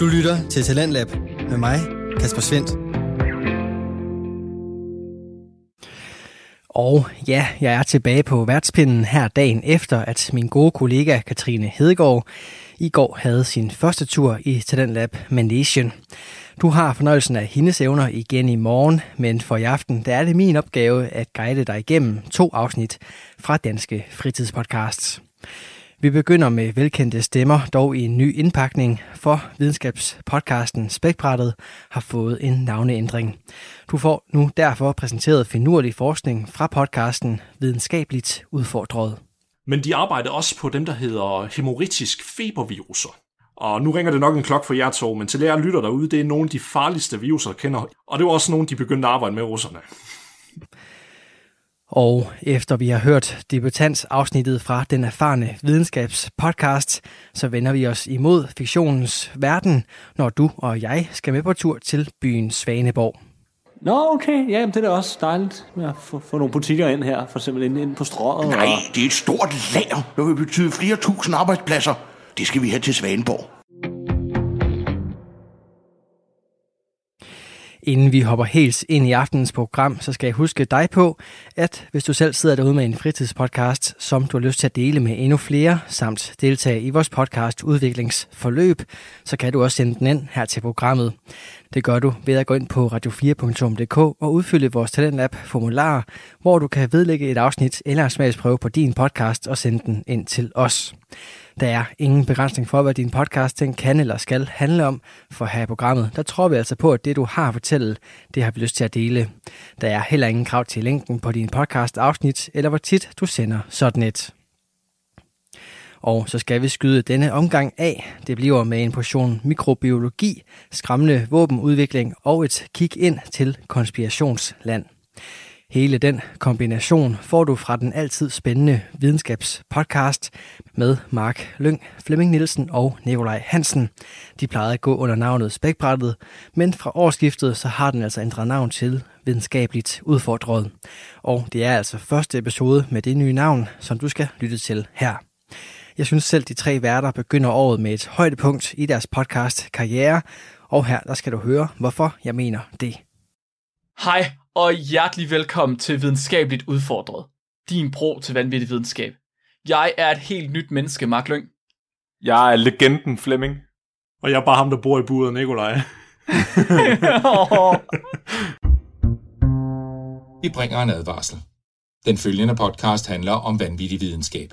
Du lytter til Talentlab med mig, Kasper Svendt. Og ja, jeg er tilbage på værtspinden her dagen efter, at min gode kollega Katrine Hedegaard i går havde sin første tur i Talentlab Manation. Du har fornøjelsen af hendes evner igen i morgen, men for i aften der er det min opgave at guide dig igennem to afsnit fra Danske Fritidspodcasts. Vi begynder med velkendte stemmer, dog i en ny indpakning, for videnskabspodcasten Spækbrættet har fået en navneændring. Du får nu derfor præsenteret finurlig forskning fra podcasten Videnskabeligt Udfordret. Men de arbejder også på dem, der hedder hemorrhagisk feberviruser. Og nu ringer det nok en klok for jer to, men til jer lytter derude, det er nogle af de farligste viruser, der kender. Og det var også nogle, de begyndte at arbejde med russerne. Og efter vi har hørt debutants-afsnittet fra den erfarne videnskabspodcast, så vender vi os imod fiktionens verden, når du og jeg skal med på tur til byen Svaneborg. Nå, okay. Ja, det er da også dejligt med at få, få nogle butikker ind her, for eksempel ind, ind på strået. Nej, det er et stort lager, der vil betyde flere tusind arbejdspladser. Det skal vi have til Svaneborg. Inden vi hopper helt ind i aftenens program, så skal jeg huske dig på, at hvis du selv sidder derude med en fritidspodcast, som du har lyst til at dele med endnu flere, samt deltage i vores podcast udviklingsforløb, så kan du også sende den ind her til programmet. Det gør du ved at gå ind på radio4.dk og udfylde vores Talentlab formular, hvor du kan vedlægge et afsnit eller en smagsprøve på din podcast og sende den ind til os. Der er ingen begrænsning for, hvad din podcast den kan eller skal handle om, for her i programmet, der tror vi altså på, at det du har at fortælle, det har vi lyst til at dele. Der er heller ingen krav til længden på din podcast afsnit, eller hvor tit du sender sådan et. Og så skal vi skyde denne omgang af. Det bliver med en portion mikrobiologi, skræmmende våbenudvikling og et kig ind til konspirationsland. Hele den kombination får du fra den altid spændende videnskabspodcast med Mark Lyng, Flemming Nielsen og Nikolaj Hansen. De plejede at gå under navnet Spækbrættet, men fra årsskiftet så har den altså ændret navn til Videnskabeligt Udfordret. Og det er altså første episode med det nye navn, som du skal lytte til her. Jeg synes selv, de tre værter begynder året med et højdepunkt i deres podcast karriere, og her der skal du høre, hvorfor jeg mener det. Hej og hjertelig velkommen til Videnskabeligt Udfordret. Din bro til vanvittig videnskab. Jeg er et helt nyt menneske, Mark Lyng. Jeg er legenden Flemming. Og jeg er bare ham, der bor i buret, Nikolaj. Vi bringer en advarsel. Den følgende podcast handler om vanvittig videnskab.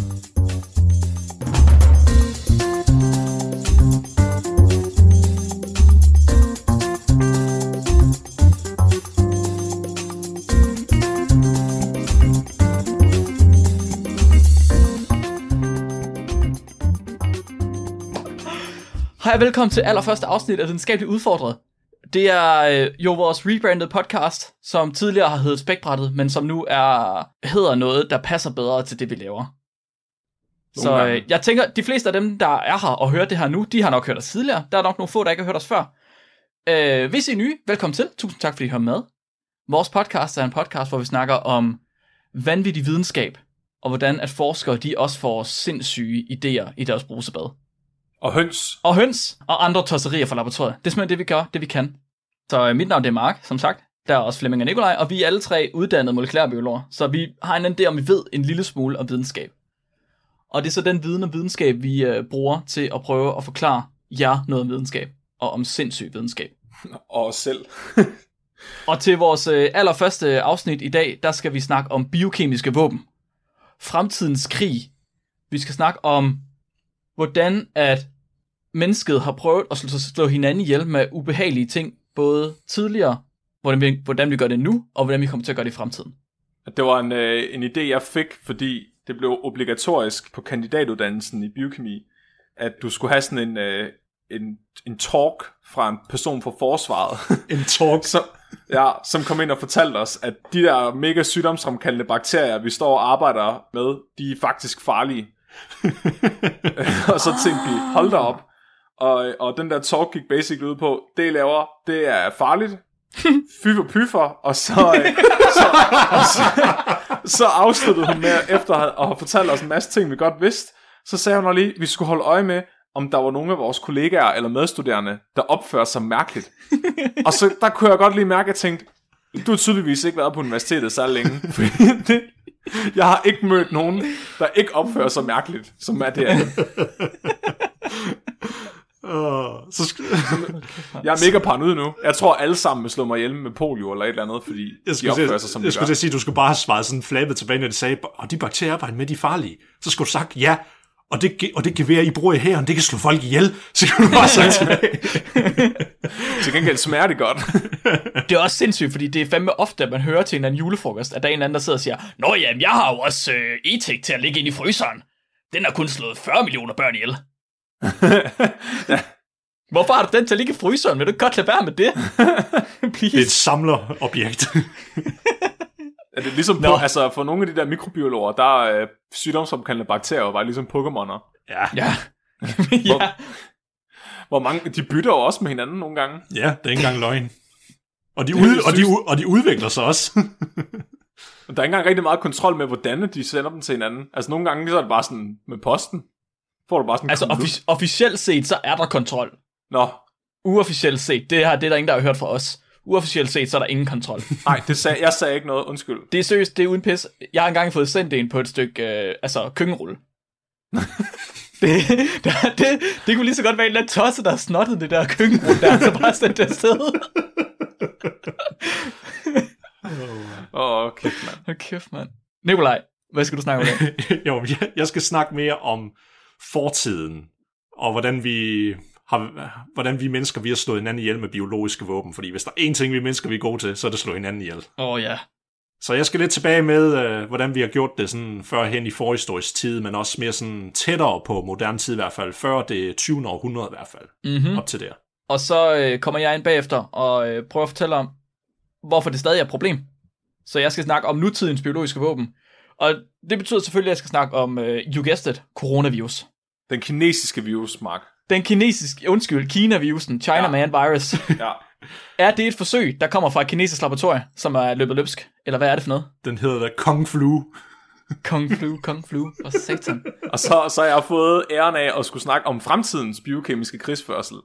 Hej og velkommen til allerførste afsnit af Videnskabeligt Udfordret. Det er øh, jo vores rebranded podcast, som tidligere har heddet Spækbrættet, men som nu er hedder noget, der passer bedre til det, vi laver. Så øh, jeg tænker, de fleste af dem, der er her og hører det her nu, de har nok hørt os tidligere. Der er nok nogle få, der ikke har hørt os før. Øh, hvis I er nye, velkommen til. Tusind tak, fordi I hører med. Vores podcast er en podcast, hvor vi snakker om vanvittig videnskab, og hvordan at forskere de også får sindssyge idéer i deres brusebad. Og høns. Og høns og andre tosserier fra laboratoriet. Det er simpelthen det, vi gør, det vi kan. Så øh, mit navn det er Mark, som sagt. Der er også Flemming og Nikolaj, og vi er alle tre uddannede molekylærbiologer. Så vi har en idé om, vi ved en lille smule om videnskab. Og det er så den viden og videnskab, vi øh, bruger til at prøve at forklare jer noget om videnskab. Og om sindssyg videnskab. Og os selv. Og til vores øh, allerførste afsnit i dag, der skal vi snakke om biokemiske våben. Fremtidens krig. Vi skal snakke om, hvordan at mennesket har prøvet at slå, slå hinanden ihjel med ubehagelige ting, både tidligere, hvordan vi, hvordan vi gør det nu, og hvordan vi kommer til at gøre det i fremtiden. Det var en, øh, en idé, jeg fik, fordi det blev obligatorisk på kandidatuddannelsen i biokemi, at du skulle have sådan en, øh, en, en talk fra en person fra forsvaret. En talk. som, ja, som kom ind og fortalte os, at de der mega sygdomsfremkaldende bakterier, vi står og arbejder med, de er faktisk farlige. og så tænkte vi, hold da op. Og, og den der talk gik basically ud på, det I laver, det er farligt. Fy for pyffer, og så, øh, så, og så, så afsluttede hun med, efter at have fortalt os en masse ting, vi godt vidste, så sagde hun lige, vi skulle holde øje med, om der var nogle af vores kollegaer eller medstuderende, der opfører sig mærkeligt. og så der kunne jeg godt lige mærke, at jeg tænkte, du har tydeligvis ikke været på universitetet så længe. Det, jeg har ikke mødt nogen, der ikke opfører sig mærkeligt, som er det. Uh, så sk- Jeg er mega paranoid nu. Jeg tror alle sammen vil slå mig ihjel med polio eller et eller andet, fordi jeg de opfører sig som jeg de skulle gør. til at sige, at du skulle bare have svaret sådan flabet tilbage, når de sagde, og de bakterier arbejder med, de er farlige. Så skulle du sagt, ja, og det, og det gevær, I bruger i hæren, det kan slå folk ihjel. Så kunne du bare sagt tilbage. Til gengæld smager det godt. Det er også sindssygt, fordi det er fandme ofte, at man hører til en eller anden julefrokost, at der er en eller anden, der sidder og siger, Nå jamen, jeg har jo også øh, etik til at ligge ind i fryseren. Den har kun slået 40 millioner børn ihjel. Hvorfor har du den til at ligge i fryseren? Vil du godt lade være med det? Det er et samlerobjekt. Er det ligesom på, altså for nogle af de der mikrobiologer, der er øh, sygdomsomkaldende bakterier bare ligesom Pokémoner. ja. Ja. ja. Hvor mange, de bytter jo også med hinanden nogle gange. ja, det er ikke engang løgn. Og de, Det ud, og, de, og de udvikler sig også. Men Der er ikke engang rigtig meget kontrol med, hvordan de sender dem til hinanden. Altså nogle gange så er det bare sådan med posten. Får du bare sådan en Altså offic- officielt set, så er der kontrol. Nå, Uofficielt set, det her det er der ingen, der har hørt fra os. Uofficielt set, så er der ingen kontrol. nej, det sag, jeg sagde ikke noget, undskyld. Det er seriøst, det er uden pis. Jeg har engang fået sendt en på et stykke, øh, altså køkkenrulle. det, det, det, det kunne lige så godt være en eller anden tosse, der har snottet det der køkkenrulle der, så bare sendt det afsted. Åh, oh, kæft mand. Hold kæft, mand. Nikolaj, hvad skal du snakke om jo, jeg, jeg skal snakke mere om fortiden, og hvordan vi har, hvordan vi mennesker vi har slået hinanden ihjel med biologiske våben. Fordi hvis der er én ting, vi mennesker vi er gode til, så er det at slå hinanden ihjel. Åh oh, ja. Så jeg skal lidt tilbage med, øh, hvordan vi har gjort det sådan førhen i forhistorisk tid, men også mere sådan tættere på moderne tid i hvert fald, før det 20. århundrede i hvert fald, Mm-hmm. op til der. Og så øh, kommer jeg ind bagefter og øh, prøver at fortælle om, hvorfor det stadig er et problem. Så jeg skal snakke om nutidens biologiske våben. Og det betyder selvfølgelig, at jeg skal snakke om, øh, you guessed it, coronavirus. Den kinesiske virus, Mark. Den kinesiske, undskyld, Kina-virusen, China Ja. Man Virus. Ja. er det et forsøg, der kommer fra et kinesisk laboratorium, som er løbet løbsk? Eller hvad er det for noget? Den hedder da Kung Flu. Kung flu, kung flu, og satan. Og så, så har jeg fået æren af at skulle snakke om fremtidens biokemiske krigsførsel.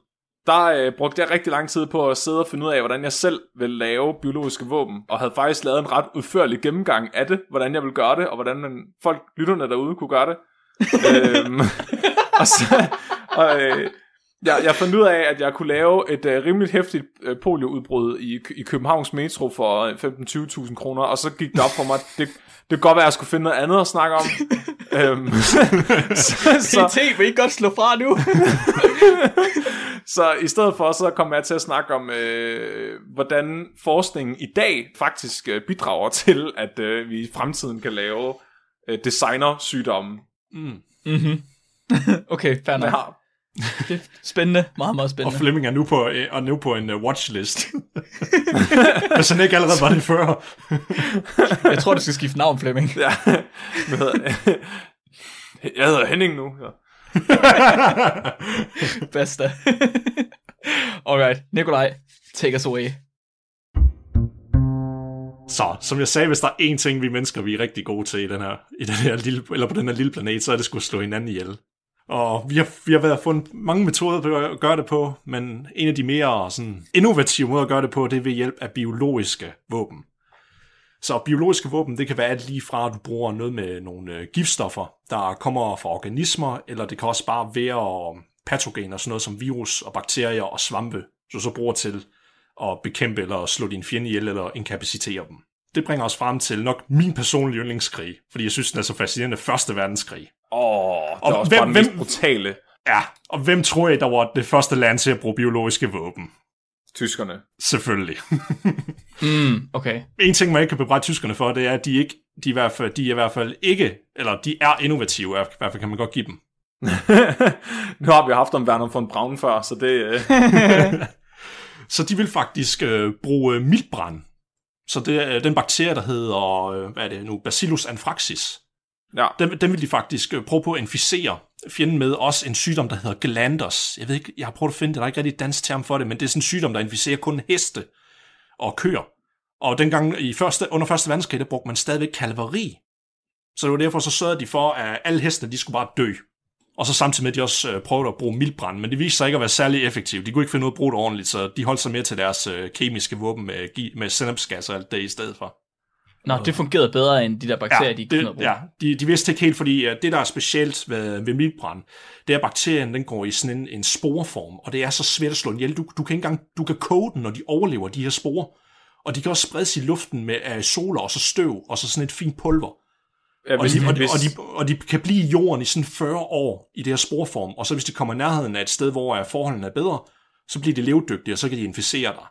Der øh, brugte jeg rigtig lang tid på at sidde og finde ud af, hvordan jeg selv vil lave biologiske våben, og havde faktisk lavet en ret udførlig gennemgang af det, hvordan jeg vil gøre det, og hvordan man, folk, lytterne derude, kunne gøre det. øhm, og så, og, øh, jeg, jeg fandt ud af, at jeg kunne lave et øh, rimeligt hæftigt øh, polioudbrud i, i Københavns Metro for øh, 15-20.000 kroner, og så gik det op for mig, at det, det kunne godt være, at jeg skulle finde noget andet at snakke om. øhm, så, så, PT vil ikke godt slå fra nu. så i stedet for, så kom jeg til at snakke om, øh, hvordan forskningen i dag faktisk øh, bidrager til, at øh, vi i fremtiden kan lave øh, designersygdomme. Mm. mm-hmm. okay, fair nok. Ja, spændende, meget, meget Og spændende. Flemming er nu på, øh, er nu på en uh, watchlist. Hvis han ikke allerede var det før. Jeg tror, du skal skifte navn, Flemming. ja. Hvad hedder det? Jeg hedder Henning nu. Ja. Basta. Alright, Nikolaj, take us away. Så, som jeg sagde, hvis der er én ting, vi mennesker vi er rigtig gode til i den her, i den her lille, eller på den her lille planet, så er det skulle slå hinanden ihjel. Og vi har, vi har været fundet mange metoder på at gøre det på, men en af de mere sådan, innovative måder at gøre det på, det er ved hjælp af biologiske våben. Så biologiske våben, det kan være alt lige fra, at du bruger noget med nogle øh, giftstoffer, der kommer fra organismer, eller det kan også bare være øh, patogener, sådan noget som virus og bakterier og svampe, du så bruger til at bekæmpe eller slå din fjende ihjel eller inkapacitere dem. Det bringer os frem til nok min personlige yndlingskrig, fordi jeg synes, den er så fascinerende. Første verdenskrig. Åh, oh, det Og er også hvem- bare den mest hvem- brutale. Ja, og hvem tror I, der var det første land til at bruge biologiske våben? Tyskerne. Selvfølgelig. Mm, okay. en ting, man ikke kan bebrejde tyskerne for, det er, at de, ikke, de, er i hvert fald, de er i hvert fald ikke, eller de er innovative, i hvert fald kan man godt give dem. nu har vi haft om Werner von Braun før, så det... Øh, Så de vil faktisk øh, bruge miltbrand. Så det er den bakterie, der hedder, øh, hvad er det nu, Bacillus anthracis. Ja. Den, den vil de faktisk øh, prøve på at inficere fjenden med også en sygdom, der hedder glanders. Jeg ved ikke, jeg har prøvet at finde det, der er ikke rigtig et dansk term for det, men det er sådan en sygdom, der inficerer kun heste og køer. Og dengang i første, under første verdenskrig, der brugte man stadigvæk kalveri. Så det var derfor, så sørgede de for, at alle hestene, de skulle bare dø. Og så samtidig med, at de også øh, prøvede at bruge mildbrand, men det viste sig ikke at være særlig effektivt. De kunne ikke finde ud af at bruge det ordentligt, så de holdt sig mere til deres øh, kemiske våben med, med sennepsgas og alt det i stedet for. Nå, det fungerede bedre end de der bakterier, de ikke kunne det, ja, de, de vidste ikke helt, fordi uh, det, der er specielt ved, ved mildbrand, det er, at bakterien den går i sådan en, en sporeform, og det er så svært at slå den ihjel. Du, du, kan ikke engang, du kan koge den, når de overlever de her sporer, og de kan også spredes i luften med aerosoler og så støv, og så sådan et fint pulver. Ja, Og hvis, de, og, de, hvis, og, de, og de kan blive i jorden i sådan 40 år i det her sporform, og så hvis de kommer i nærheden af et sted, hvor forholdene er bedre, så bliver de levedygtige, og så kan de inficere dig.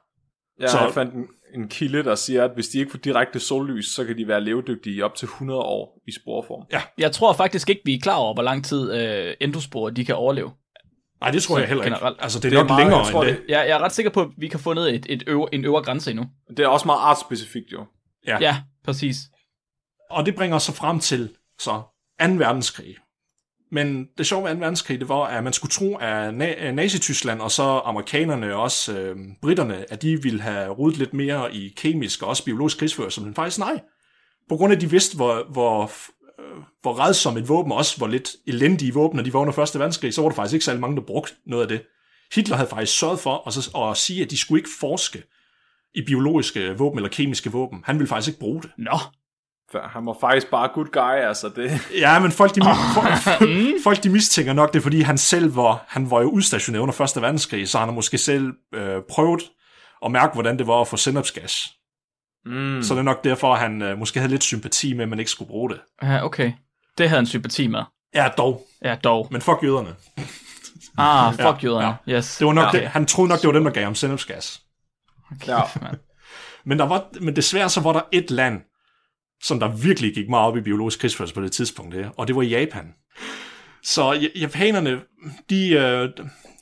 ja, så- jeg fandt en, en kilde, der siger, at hvis de ikke får direkte sollys, så kan de være levedygtige i op til 100 år i sporform. Ja, Jeg tror faktisk ikke, vi er klar over, hvor lang tid øh, endosporer de kan overleve. nej, det tror Så jeg heller ikke. generelt. Altså, det er, Det er nok meget- længere jeg tror, end det. det- Jeg, jeg er ret sikker på, at vi kan få ned et, et øver, en øvre grænse endnu. Det er også meget artsspecifikt jo. Ja. Ja, præcis. Og det bringer os så frem til så 2. verdenskrig. Men det sjove ved 2. verdenskrig, det var, at man skulle tro, at Na- øh, Nazi-Tyskland og så amerikanerne og også øh, britterne, at de ville have rodet lidt mere i kemisk og også biologisk krigsførelse, men faktisk nej. På grund af, at de vidste, hvor, hvor, øh, hvor redsomme et våben, og også hvor lidt elendige våben, de var under 1. verdenskrig, så var der faktisk ikke særlig mange, der brugte noget af det. Hitler havde faktisk sørget for at, så, at sige, at de skulle ikke forske i biologiske våben eller kemiske våben. Han ville faktisk ikke bruge det. Nå, for han var faktisk bare good guy, altså det. Ja, men folk de, folk, folk de mistænker nok det, fordi han selv var, han var jo udstationeret under 1. verdenskrig, så han har måske selv øh, prøvet at mærke, hvordan det var at få sennepsgas. Mm. Så det er nok derfor, at han øh, måske havde lidt sympati med, at man ikke skulle bruge det. ja, okay. Det havde han sympati med. Ja, dog. Ja, dog. Men fuck jøderne. Ah, fuck Ja, jøderne. Yes. Det var nok ja. det, han troede nok, det var dem, der gav ham sennepsgas. Ja. Men, der var, men desværre så var der et land, som der virkelig gik meget op i biologisk krigsførelse på det tidspunkt, der, og det var Japan. Så japanerne, de, øh,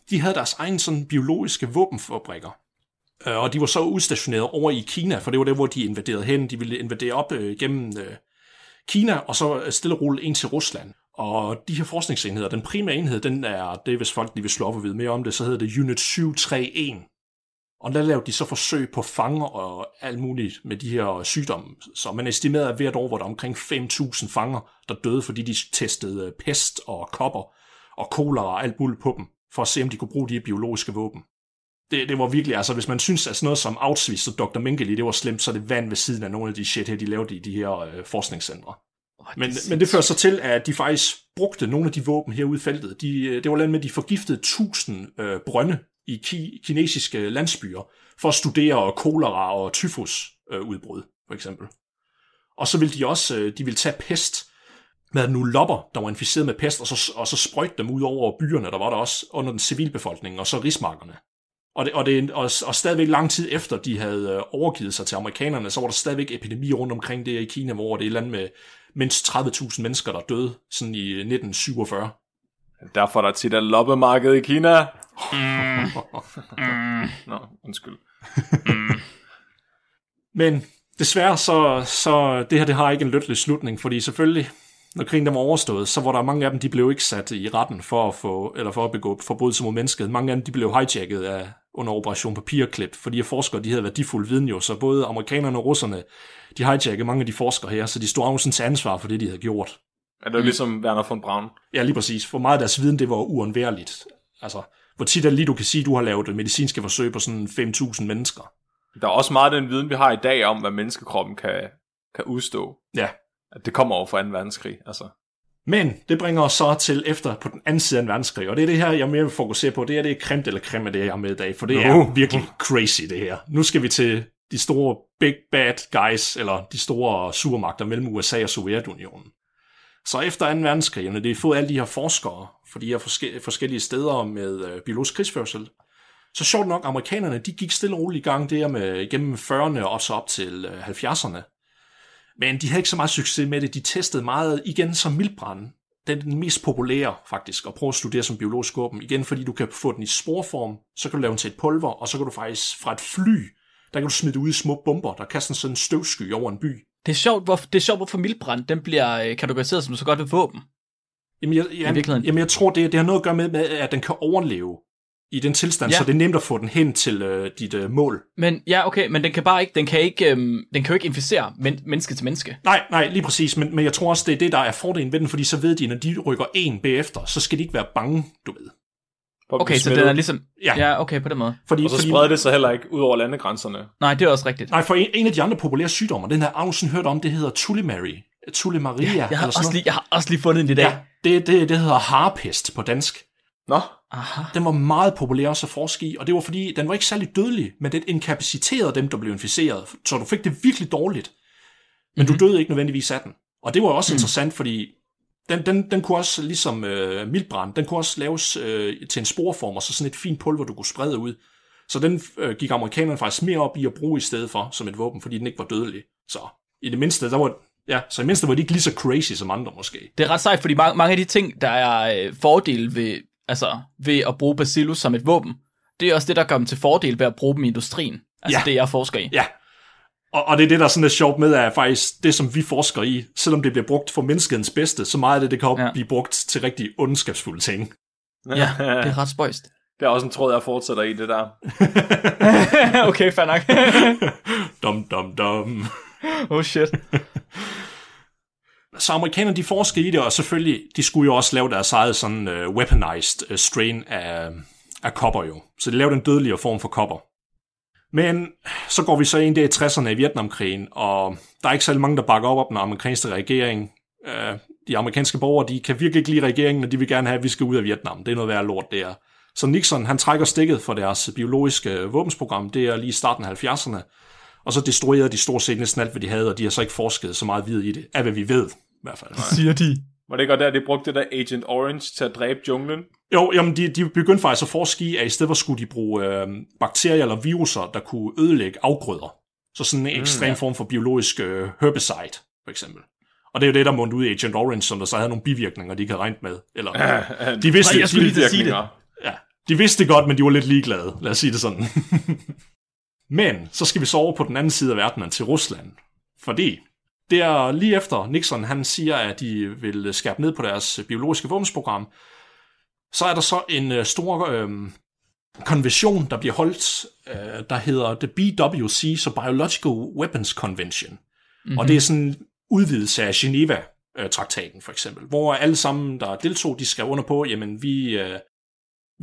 de havde deres egen sådan biologiske våbenfabrikker. Øh, og de var så udstationeret over i Kina, for det var der, hvor de invaderede hen. De ville invadere op øh, gennem øh, Kina, og så øh, stille og roligt ind til Rusland. Og de her forskningsenheder, den primære enhed, den er, det er hvis folk lige vil slå op og vide mere om det, så hedder det Unit 731. Og der lavede de så forsøg på fanger og alt muligt med de her sygdomme. Så man estimerede, at hvert år var der omkring 5.000 fanger, der døde, fordi de testede øh, pest og kopper og kolera og alt muligt på dem, for at se, om de kunne bruge de her biologiske våben. Det, det var virkelig, altså hvis man synes, at sådan noget som Auschwitz og Dr. Mengele, det var slemt, så det vand ved siden af nogle af de shit her, de lavede i de her øh, forskningscentre. Men, men det fører så til, at de faktisk brugte nogle af de våben herude i feltet. De, øh, det var land med, at de forgiftede 1000 øh, brønde i ki- kinesiske landsbyer for at studere kolera og tyfus øh, udbrud, for eksempel. Og så ville de også øh, de ville tage pest med nu lopper, der var inficeret med pest, og så, og så sprøjte dem ud over byerne, der var der også under den civilbefolkning, og så rigsmarkerne. Og, det, og, det, og, og stadigvæk lang tid efter, de havde øh, overgivet sig til amerikanerne, så var der stadigvæk epidemi rundt omkring det i Kina, hvor det er et land med mindst 30.000 mennesker, der døde sådan i øh, 1947. Derfor er der tit et loppemarked i Kina. Mm. Nå, undskyld. Men desværre så, så det her det har ikke en lykkelig slutning, fordi selvfølgelig, når krigen den var overstået, så var der mange af dem, de blev ikke sat i retten for at, få, eller for at begå forbrydelser mod mennesket. Mange af dem, de blev hijacket af, under Operation Papirklip, fordi de forskere, de havde værdifuld viden jo, så både amerikanerne og russerne, de hijackede mange af de forskere her, så de stod afsen til ansvar for det, de havde gjort. Er det jo ligesom Werner von Braun? Ja, lige præcis. For meget af deres viden, det var uundværligt. Altså, hvor tit er det lige, du kan sige, du har lavet medicinske forsøg på sådan 5.000 mennesker. Der er også meget af den viden, vi har i dag om, hvad menneskekroppen kan, kan udstå. Ja, At det kommer over fra 2. verdenskrig. Altså. Men det bringer os så til efter på den anden side af en verdenskrig, og det er det her, jeg mere vil fokusere på. Det er det kremt eller creme, det jeg har med i dag, for det er Uh. virkelig crazy, det her. Nu skal vi til de store big bad guys, eller de store supermagter mellem USA og Sovjetunionen. Så efter 2. verdenskrig, når det er fået alle de her forskere fordi de her forske- forskellige steder med øh, biologisk krigsførsel, så sjovt nok, amerikanerne, de gik stille og roligt i gang der med gennem 40'erne og så op til øh, 70'erne. Men de havde ikke så meget succes med det. De testede meget igen som mildbrand. Den er den mest populære faktisk, at prøve at studere som biologisk våben. Igen, fordi du kan få den i sporform, så kan du lave den til et pulver, og så kan du faktisk fra et fly, der kan du smide ud i små bomber, der kaster sådan en støvsky over en by. Det er sjovt, hvor, det er sjovt, hvorfor mildbrand, den bliver øh, kategoriseret som så godt et våben. Jamen, jeg, I virkeligheden. jamen, jeg tror, det, det har noget at gøre med, med, at den kan overleve i den tilstand, Ja. så det er nemt at få den hen til øh, dit øh, mål. Men ja, okay, men den kan bare ikke, den kan ikke, øhm, den kan jo ikke inficere men, menneske til menneske. Nej, nej, lige præcis, men, men jeg tror også, det er det, der er fordelen ved den, fordi så ved de, når de rykker en bagefter, så skal de ikke være bange, du ved. Okay, så den er ligesom, Ja. ja, okay, på den måde. Fordi, Og så fordi, spreder det sig heller ikke ud over landegrænserne. Nej, det er også rigtigt. Nej, for en, en af de andre populære sygdomme, den her Augen hørt om, det hedder Tulimary. Tulimaria, Jeg har, eller sådan også noget. lige, jeg har også lige fundet den i dag. Ja, det, det, det hedder harpest på dansk. Nå, Aha. Den var meget populær også at forske i, og det var fordi, den var ikke særlig dødelig, men den inkapaciterede dem, der blev inficeret, så du fik det virkelig dårligt. Men mm-hmm. du døde ikke nødvendigvis af den. Og det var også mm. interessant, fordi den, den, den kunne også, ligesom øh, mildbrand, den kunne også laves øh, til en sporeform, og så sådan et fint pulver, du kunne sprede ud. Så den øh, gik amerikanerne faktisk mere op i at bruge i stedet for som et våben, fordi den ikke var dødelig. Så i det mindste, der var, ja, så i det mindste var de ikke lige så crazy som andre måske. Det er ret sejt, fordi mange, mange af de ting, der er øh, fordele ved, altså, ved at bruge bacillus som et våben, det er også det, der gør dem til fordel ved at bruge dem i industrien. Altså Ja. det, jeg forsker i. Ja, og, og det er det, der sådan er sjovt med, er faktisk det, som vi forsker i, selvom det bliver brugt for menneskets bedste, så meget af det, det kan op Ja. ja. blive brugt til rigtig ondskabsfulde ting. Ja, det er ret spøjst. det er også en tråd, jeg fortsætter i det der. okay, fair nok. Dum, dum, dum. oh shit. Så amerikanerne, de forsker i det, og selvfølgelig, de skulle jo også lave deres eget sådan uh, weaponized uh, strain af, af kopper jo. Så de lavede en dødeligere form for kopper. Men så går vi så ind der i 60'erne i Vietnamkrigen, og der er ikke særlig mange, der bakker op om den amerikanske regering. Uh, de amerikanske borgere, de kan virkelig ikke lide regeringen, og de vil gerne have, at vi skal ud af Vietnam. Det er noget værd lort, det er. Så Nixon, han trækker stikket for deres biologiske våbensprogram, det er lige i starten af 70'erne. Og så destruerede de stort set næsten alt, hvad de havde, og de har så ikke forsket så meget videre i det, af hvad vi ved, i hvert fald. Siger de. Var det ikke godt der, de brugte det der Agent Orange til at dræbe junglen? Jo, jamen de, de begyndte faktisk at forske i, at i stedet for skulle de bruge øh, bakterier eller viruser, der kunne ødelægge afgrøder. Så sådan en ekstrem ja. form for biologisk øh, herbicide, for eksempel. Og det er jo det, der mundte ud i Agent Orange, som der så havde nogle bivirkninger, de ikke havde regnet med. Eller, de vidste, Nej, jeg skulle lige at sige det. Ja, de vidste det godt, men de var lidt ligeglade. Lad os sige det sådan. men så skal vi så over på den anden side af verdenen til Rusland. Fordi det er lige efter Nixon, han siger, at de vil skærpe ned på deres biologiske våbensprogram, så er der så en øh, stor øh, konvention, der bliver holdt, øh, der hedder The BWC, så Biological Weapons Convention. Mm-hmm. Og det er sådan en udvidelse af Geneva-traktaten, for eksempel, hvor alle sammen, der deltog, de skrev under på, jamen vi, øh,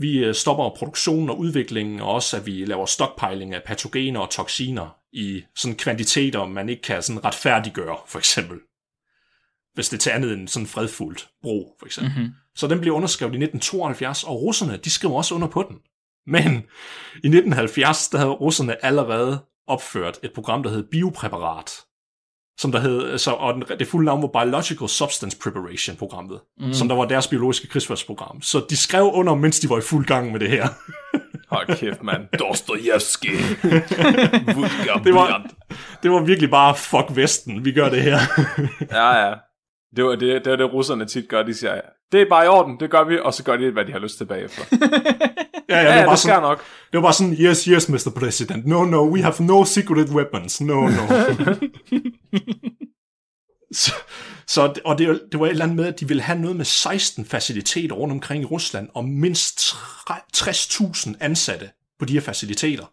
vi øh, stopper produktionen og udviklingen, og også at vi laver stockpiling af patogener og toksiner i sådan kvantiteter, man ikke kan sådan retfærdiggøre, for eksempel. Hvis det er til andet end sådan fredfuldt brug, for eksempel. Mhm. Så den bliver underskrevet i 1972, og russerne, de skriver også under på den. Men i 1970, der havde russerne allerede opført et program, der hed Biopræparat, som der hed, så, og den, det fulde navn var Biological Substance Preparation programmet, mm. som der var deres biologiske krigsførsprogram. Så de skrev under, mens de var i fuld gang med det her. Hold kæft, mand. Dostojevski. Det var, det var virkelig bare, fuck Vesten, vi gør det her. Ja, ja. Det var det, det, var det russerne tit gør. De siger, det er bare i orden, det gør vi, og så gør de, hvad de har lyst til bagefter. Ja, Ja, det, var ja bare det skal sådan, nok. det var bare sådan, yes, yes, Mr. President. No, no, we have no secret weapons. No, no. så, så, og det, det var et eller andet med, at de ville have noget med 16 faciliteter rundt omkring i Rusland, og mindst 60.000 ansatte på de her faciliteter.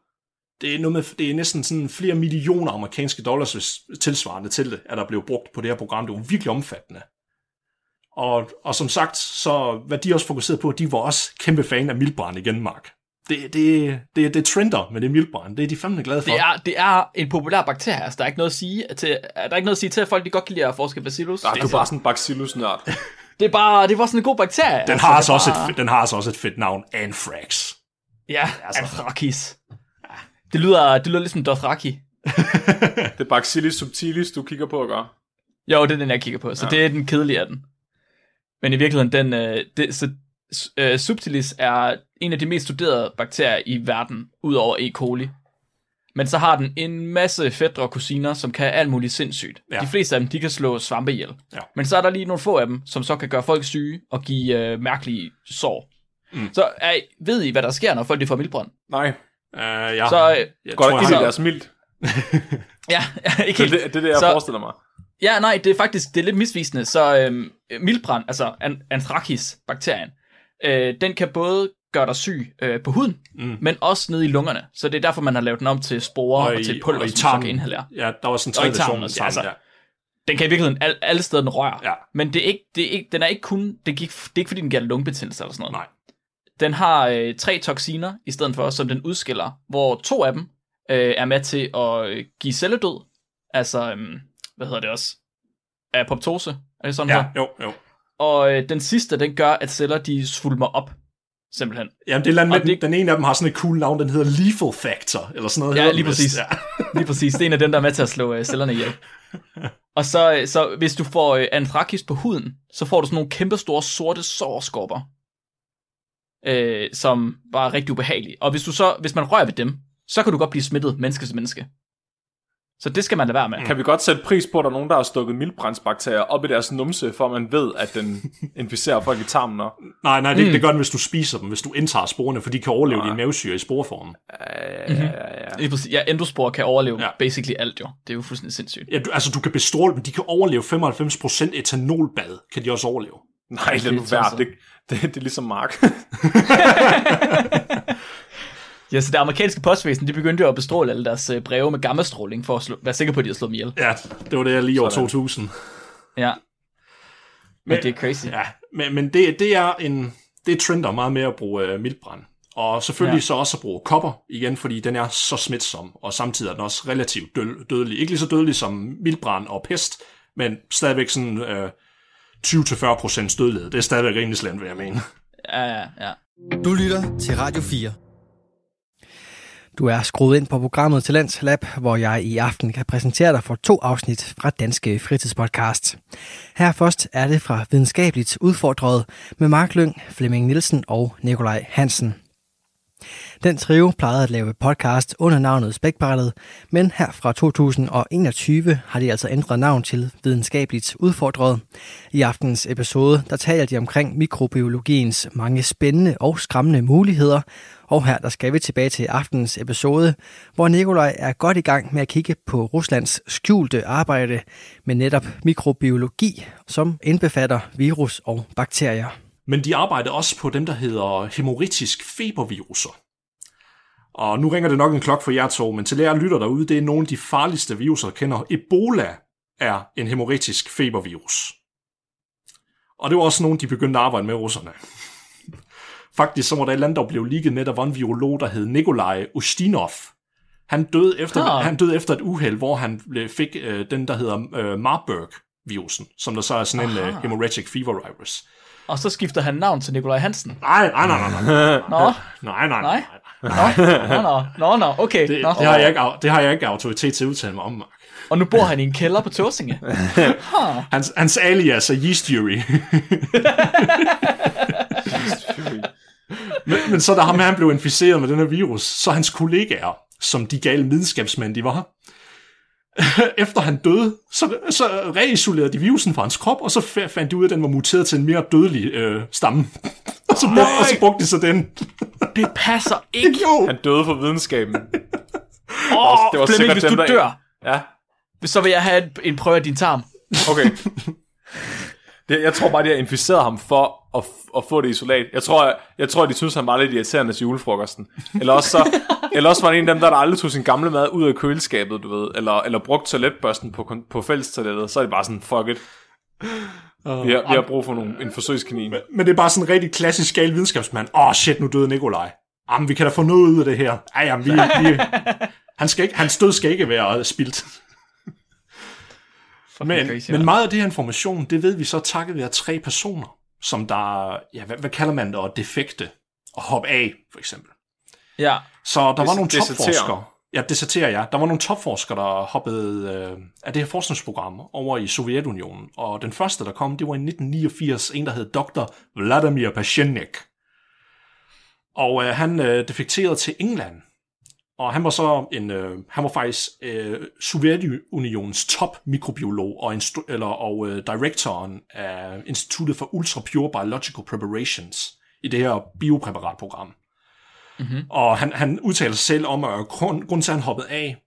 Det er, noget med, det er næsten sådan flere millioner amerikanske dollars hvis tilsvarende til det, at der blev brugt på det her program. Det var virkelig omfattende. Og, og som sagt, så hvad de også fokuserede på, de var også kæmpe fan af mildbrand igen, Mark. Det, det, det, det trender med det mildbrand. Det er de fandme glade for. Det er, det er en populær bakterie, altså der er ikke noget at sige til, er der ikke noget at sige til, at folk de godt kan lide at forske bacillus. Det, du er bare sådan en bacillus-nørd. det, er bare, det er bare sådan en god bakterie. den, har altså det er også bare- et, den har altså også et fedt navn, Anthrax. Ja, Altså. Anthrakis. Det lyder, det lyder ligesom Dothraki. Det er Bacillus subtilis, du kigger på at gøre. Jo, det er den, jeg kigger på, så ja. det er den kedelige af den. Men i virkeligheden, den, øh, det, så, øh, subtilis er en af de mest studerede bakterier i verden, udover E. coli. Men så har den en masse fædre og kusiner, som kan alt muligt sindssygt. Ja. De fleste af dem, de kan slå svampe ihjel. Ja. Men så er der lige nogle få af dem, som så kan gøre folk syge og give øh, mærkelige sår. Mm. Så er, ved I, hvad der sker, når folk de får mildbrand? Nej, Uh, ja. Så, øh, jeg går tror, der jeg ind i har, deres mildt. Ja, ikke Det, helt. det, det er det, jeg Så- forestiller mig. Ja, nej, det er faktisk det er lidt misvisende. Så øhm, mildbrand, altså an- Anthracis-bakterien, øh, den kan både gøre dig syg øh, på huden, mm. men også nede i lungerne. Så det er derfor, man har lavet den om til sporer og, og til pulver, som du så kan inhalere. Ja, der var sådan en Og i tredje tarmen version. også, Tarmen, altså. ja. Den kan i virkeligheden al- alle steder, den rører. Ja. Men det er ikke, det er ikke, den er ikke kun, det, gik, det er ikke fordi, den giver lungebetændelse eller sådan noget. Nej. Den har øh, tre toksiner i stedet for, som den udskiller, hvor to af dem øh, er med til at øh, give celledød. Altså, øh, hvad hedder det også? Apoptose. Er det sådan, Ja, ja. jo, jo. Og øh, den sidste, den gør, at celler de svulmer op. Simpelthen. Jamen, det er med, det- den ene af dem har sådan et cool navn, den hedder Lethal Factor, eller sådan noget. Ja, lige vist. præcis. Ja. Lige præcis. Det er en af dem, der er med til at slå øh, cellerne ihjel. Og så, øh, så hvis du får øh, anthrakis på huden, så får du sådan nogle kæmpe store sorte sårskorper, øh, som var rigtig ubehagelige. Og hvis, du så, hvis man rører ved dem, så kan du godt blive smittet menneske til menneske. Så det skal man lade være med. Kan vi godt sætte pris på, at der er nogen, der har stukket mildbrændsbakterier op i deres numse, for man ved, at den inficerer folk i tarmen. Og... Nej, nej, det, Mm. det gør den, hvis du spiser dem, hvis du indtager sporene, for de kan overleve din mavesyre i sporeformen. Ja, ja, ja. Lige præcis. Ja, endospor kan overleve Ja. ja. basically alt jo. Det er jo fuldstændig sindssygt. Ja, du, altså, du kan bestråle dem, de kan overleve 95% etanolbad, kan de også overleve. Nej, nu det er være. så- Det, det, det er ligesom Mark. Ja, så det amerikanske postvæsen, de begyndte jo at bestråle alle deres øh, breve med gammastråling, for at slå, være sikker på, at de har slået dem ihjel. Ja, det var det lige år Sådan. 2000. Ja. Men det er crazy. Ja, men, men det, det er en det trender meget med at bruge øh, mildbrand. Og selvfølgelig ja. Så også at bruge kopper igen, fordi den er så smitsom, og samtidig er den også relativt død, dødelig. Ikke lige så dødelig som mildbrand og pest, men stadigvæk sådan øh, 20-40% dødelighed. Det er stadigvæk rimelig slemt, vil jeg mene. Ja, ja, ja. Du lytter til Radio 4. Du er skruet ind på programmet Talents Lab, hvor jeg i aften kan præsentere dig for to afsnit fra Danske Fritidspodcast. Her først er det fra Videnskabeligt Udfordret med Mark Lyng, Flemming Nielsen og Nikolaj Hansen. Den trio plejede at lave podcast under navnet Spækbrættet, men her fra 2021 har de altså ændret navn til Videnskabeligt Udfordret. I aftens episode, der taler de omkring mikrobiologiens mange spændende og skræmmende muligheder, og her der skal vi tilbage til aftens episode, hvor Nikolaj er godt i gang med at kigge på Ruslands skjulte arbejde med netop mikrobiologi, som indbefatter virus og bakterier. Men de arbejder også på dem, der hedder hemorrhagisk feberviruser. Og nu ringer det nok en klok for jer to, men til jer lytter derude, det er nogle af de farligste viruser, der kender. Ebola er en hemorrhagisk febervirus. Og det var også nogle, de begyndte at arbejde med russerne. Faktisk så var der et eller andet, der blev ligget med, der var en virolog, der hed Nikolaj Ustinov. Han døde efter, Ah. han døde efter et uheld, hvor han blev- fik øh, den, der hedder øh, Marburg-virusen, som der så er sådan en øh, Aha. hemorrhagic fever virus. Og så skifter han navn til Nikolaj Hansen. Nej, nej, nej, nej, nej. Nå, Nej, nej, Nej. nej. nå, nå, nå, nå, okay. Det, nå. det, har jeg ikke, det har jeg ikke autoritet til at udtale mig om, Mark. Og nu bor han i en kælder på Tåsinge. Hans, hans alias er Yeast Fury. men, men så da ham han blev inficeret med den her virus, så hans kollegaer, som de gale videnskabsmænd de var, efter han døde, så, så reisolerede de virusen fra hans krop, og så fa- fandt de ud af, at den var muteret til en mere dødelig øh, stamme. og, så brugte, og så brugte de så den. Det passer ikke. Jo, Han døde for videnskaben. Åh, det var Flemming, hvis du dør, Ja, så vil jeg have en- en prøve af din tarm. okay. Det, jeg tror bare, de har inficeret ham for at, at få det isolat. Jeg tror, jeg, jeg tror, de synes, han var lidt irriterende til julefrokosten. Eller også, så, eller også var det en af dem, der, der aldrig tog sin gamle mad ud af køleskabet, du ved. Eller, eller brugt toiletbørsten på, på fællestoilettet. Så er det bare sådan, fuck it. Vi har, vi har brug for nogle, en forsøgskanin. Men det er bare sådan en rigtig klassisk gal videnskabsmand. Åh, oh, shit, nu døde Nikolaj. Jamen, vi kan da få noget ud af det her. Ej, jamen, vi, vi, han skal ikke, hans død skal ikke være spildt. Men, crazy, men meget af det her information, det ved vi så takket være tre personer, som der, ja, hvad, hvad kalder man det, at defekte og hoppe af, for eksempel. Ja, Så der var Des- nogle desertere. topforskere. Ja, deserterer jeg. Der var nogle topforskere, der hoppede øh, af det her forskningsprogram over i Sovjetunionen. Og den første, der kom, det var i 1989, en, der hed Dr. Vladimir Pashenik. Og øh, han øh, defekterede til England. Og han var så en, øh, han var faktisk øh, Sovjetunionens top mikrobiolog og, instru- eller, og øh, directoren af Instituttet for Ultra Pure Biological Preparations i det her biopræparatprogram. Og han, han udtaler sig selv om, at grund, grunden til, at han hoppede af,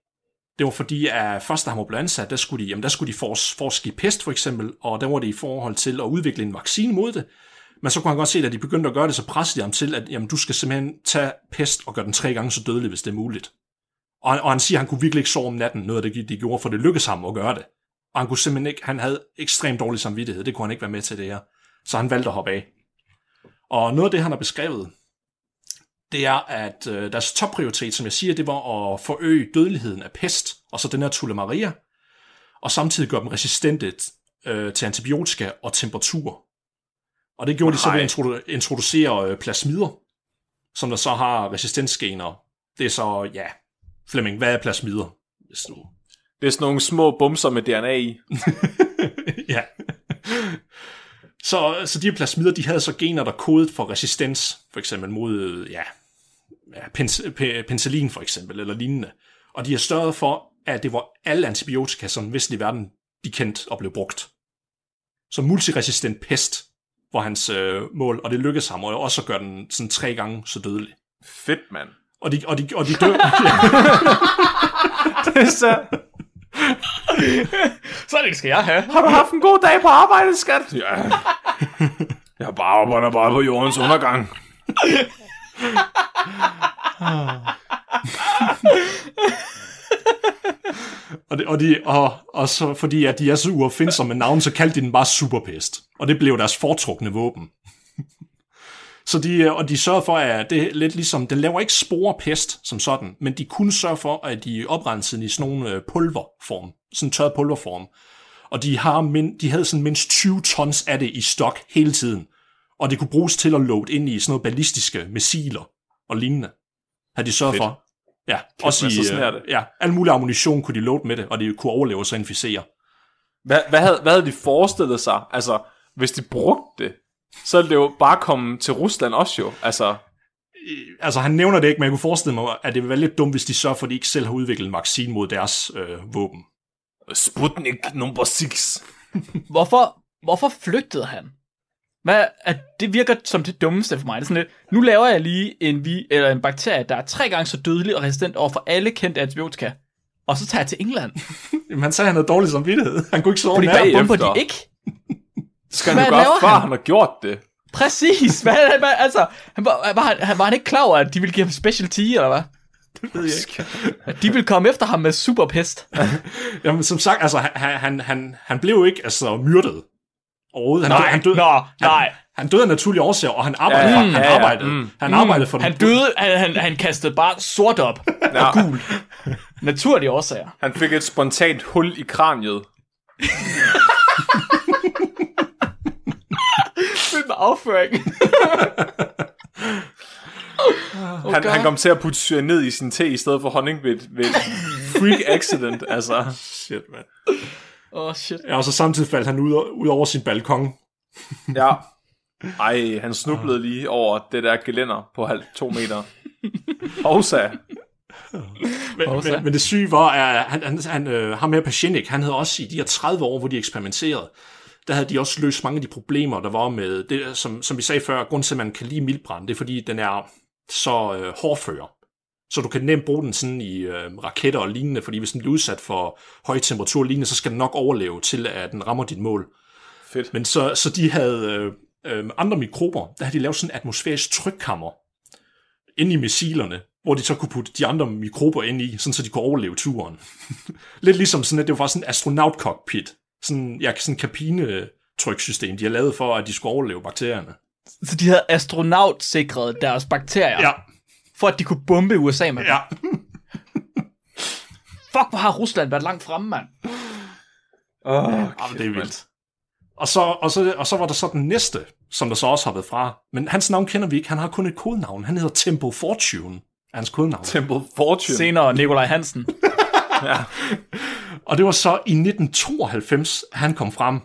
det var fordi, at først da han var blevet ansat, der skulle de, jamen, der skulle de forske, forske i pest for eksempel, og der var det i forhold til at udvikle en vaccine mod det. Men så kunne han godt se, at de begyndte at gøre det, så pressede de ham til, at jamen, du skal simpelthen tage pest og gøre den tre gange så dødelig, hvis det er muligt. Og, og han siger, at han kunne virkelig ikke sove om natten, noget af det, de gjorde, for det lykkedes ham at gøre det. Og han kunne simpelthen ikke, han havde ekstremt dårlig samvittighed, det kunne han ikke være med til det her. Så han valgte at hoppe af. Og noget af det, han har beskrevet, det er, at øh, deres topprioritet, som jeg siger, det var at forøge dødeligheden af pest, og så den her tullemaria, og samtidig gøre dem resistente øh, til antibiotika og temperatur. Og det gjorde de så ved at introdu- introducere øh, plasmider, som der så har resistensgener. Det er så, ja, Flemming, hvad er plasmider? Det er sådan nogle små bumser med DNA i. ja. Så, så de her plasmider, de havde så gener, der kodet for resistens, for eksempel mod, ja, penicillin for eksempel, eller lignende. Og de har størret for, at det var alle antibiotika, som den vestlige verden, de kendte og blev brugt. Så multiresistent pest var hans øh, mål, og det lykkedes ham, og også at gøre den sådan tre gange så dødelig. Fedt, mand. Og de, og de, og de dør... Det er så... Så det skal jeg have. Har du haft en god dag på arbejde, skat? Ja. Jeg bare arbejder bare på jordens undergang. Og, det, og, de, og, og så fordi at de er så uopfindsomme med navn, så kaldte de den bare superpest. Og det blev deres foretrukne våben. så de, og de sørger for, at det er lidt ligesom, den laver ikke sporepest som sådan, men de kunne sørge for, at de oprensede i sådan nogle øh, pulverform, sådan en tørret pulverform. Og de, har min, de havde sådan mindst 20 tons af det i stok hele tiden. Og det kunne bruges til at load ind i sådan noget ballistiske missiler og lignende. Har de sørget Fedt. for. Ja, også man, i, så sådan øh, det. ja, al mulig ammunition kunne de load med det, og de kunne overleve og så inficere. Hvad, hvad, havde, hvad havde de forestillet sig? Altså, hvis de brugte det, så ville det jo bare komme til Rusland også jo. Altså, Altså, han nævner det ikke, men jeg kunne forestille mig, at det ville være lidt dumt, hvis de sørger for, at de ikke selv har udviklet en vaccine mod deres øh, våben. Sputnik nummer 6. Hvorfor, hvorfor flygtede han? Hvad, at det virker som det dummeste for mig. Det er sådan lidt, nu laver jeg lige en, vi, eller en bakterie, der er tre gange så dødelig og resistent over for alle kendte antibiotika. Og så tager jeg til England. Jamen, han sagde, han havde dårlig samvittighed. Han kunne ikke sove Fordi der bomber bagefter. de ikke. Skal han jo gøre, før han? han har gjort det? Præcis. Hvad, hvad, altså, han var, var, han, var han ikke klar over, at de ville give ham specialty, eller hvad? Det ved jeg ikke. At de ville komme efter ham med superpest. Jamen, som sagt, altså, han, han, han, han blev jo ikke altså, myrdet overhovedet. Han, Nej, han, døde, nå, han, nej. han døde af naturlige årsager, og han arbejdede, Ja, ja, ja, han ja, ja. arbejdede, Mm. han arbejdede for Han den, døde, han, han, han kastede bare sort op og gul. Naturlige årsager. Han fik et spontant hul i kraniet. Fyldt med afføring. Oh, han, han kom til at putte cyanid i sin te i stedet for honning ved, ved freak accident. Altså, Shit, man. Åh, oh, shit. Ja, og så samtidig faldt han ud, ud over sin balkon. ja. Ej, han snublede lige over det der gelænder på halv to meter. Hovsa. Men, men, men det syge var, at han, han, han, øh, ham her Pachenik, han havde også i de her 30 år, hvor de eksperimenterede, der havde de også løst mange af de problemer, der var med, det, som, som vi sagde før, grund til, at man kan lide mildbrand, det er fordi, den er så øh, hårdfører. Så du kan nemt bruge den sådan i øh, raketter og lignende, fordi hvis den bliver udsat for høj temperatur og lignende, så skal den nok overleve til, at den rammer dit mål. Fedt. Men så, så de havde øh, øh, andre mikrober, der havde de lavet sådan en atmosfærisk trykkammer inde i missilerne, hvor de så kunne putte de andre mikrober ind i, sådan så de kunne overleve turen. Lidt ligesom sådan, at det var sådan en astronaut-cockpit. Sådan, ja, sådan en kabinetryksystem, de har lavet for, at de skulle overleve bakterierne. Så de havde astronaut-sikret deres bakterier, Ja, for at de kunne bombe USA med dem. ja. Fuck, hvor har Rusland været langt fremme, mand. Oh, ja det er vildt. Og så, og, så, og så var der så den næste, som der så også har været fra. Men hans navn kender vi ikke. Han har kun et kodenavn. Han hedder Tempo Fortune. Er hans kodenavn. Temple Fortune. Senere Nikolaj Hansen. Og det var så i 1992, han kom frem.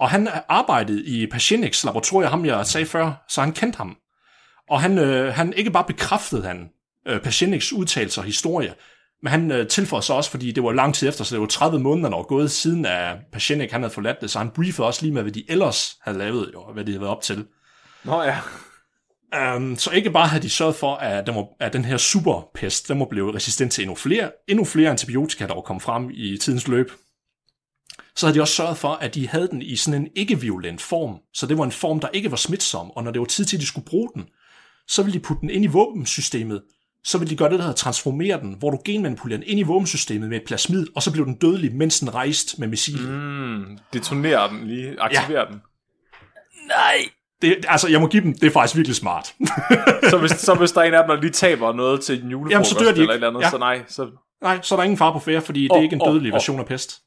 Og han arbejdede i Pachenix laboratorium, ham jeg sagde før, så han kendte ham. Og han, øh, han ikke bare bekræftede han øh, Pachenix udtalelser og historie, men han øh, tilføjede så også, fordi det var lang tid efter, så det var 30 måneder, der var gået siden, at Pachenik han havde forladt det, så han briefede også lige med, hvad de ellers havde lavet, jo, og hvad de havde været op til. Nå ja. Um, så ikke bare havde de sørget for, at, den, var, at den her superpest, den var blevet resistent til endnu flere, endnu flere antibiotika, der var kommet frem i tidens løb. Så havde de også sørget for, at de havde den i sådan en ikke-violent form. Så det var en form, der ikke var smitsom, og når det var tid til, at de skulle bruge den, så ville de putte den ind i våbensystemet, så ville de gøre det, der hedder transformere den, hvor du genmanipulerer den ind i våbensystemet med et plasmid, og så blev den dødelig, mens den rejste med missil. Mm, detonerer den lige, aktiverer ja. den. Nej! Det, altså, jeg må give dem, det er faktisk virkelig smart. Så hvis, så hvis der er en af dem, der lige taber noget til en julefrokost Jamen, så dør de eller et eller andet, Ja. så nej, så... Nej, så er der ingen far på færre, fordi det er ikke en dødelig åh. version af pest.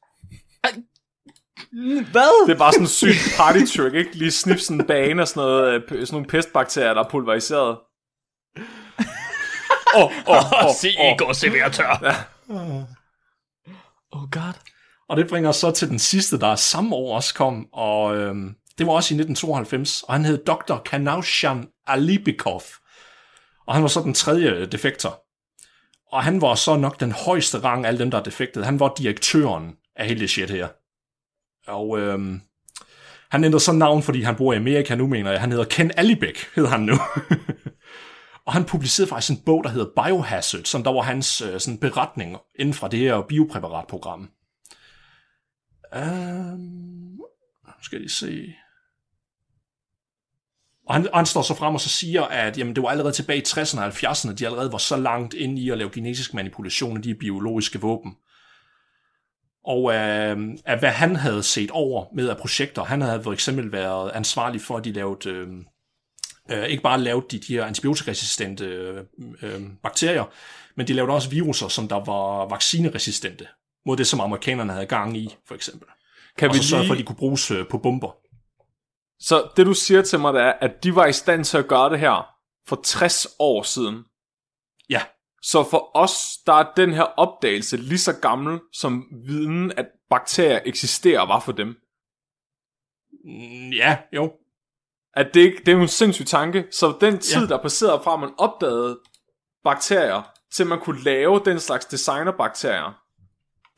Hvad? Det er bare sådan en syg party trick, ikke? Lige snip sådan en bane og sådan, noget, øh, sådan nogle pestbakterier, der er pulveriseret. Åh, åh, åh, Se, åh. I går servere tør. Oh god. Og det bringer os så til den sidste, der samme år også kom, og øhm, det var også i 1992, og han hed Dr. Kanaushan Alibikov. Og han var så den tredje defektor. Og han var så nok den højeste rang af alle dem, der er defektet. Han var direktøren af hele det shit her. Og øhm, han ændrede så navn, fordi han bor i Amerika nu, mener jeg. Han hedder Ken Alibek, hedder han nu. og han publicerede faktisk en bog, der hedder Biohazard, som der var hans øh, sådan beretning inden fra det her biopræparatprogram. Um, øhm, skal jeg lige se. Og han, han står så frem og så siger, at jamen, det var allerede tilbage i 60'erne og 70'erne, de allerede var så langt inde i at lave genetisk manipulation af de biologiske våben. Og øh, af hvad han havde set over med af projekter, han havde for eksempel været ansvarlig for, at de lavede, øh, øh, ikke bare lavede de, de her antibiotikaresistente øh, bakterier, men de lavede også viruser, som der var vaccineresistente mod det, som amerikanerne havde gang i, for eksempel. Kan Og vi så sørge for, at lige... de kunne bruges øh, på bomber. Så det du siger til mig, det er, at de var i stand til at gøre det her for 60 år siden. Ja, Så for os, der er den her opdagelse lige så gammel, som viden, at bakterier eksisterer, var for dem. Mm, ja, jo. At det, ikke, det er jo en sindssyg tanke. Så den tid, Ja. der passerede fra, at man opdagede bakterier, til man kunne lave den slags designerbakterier,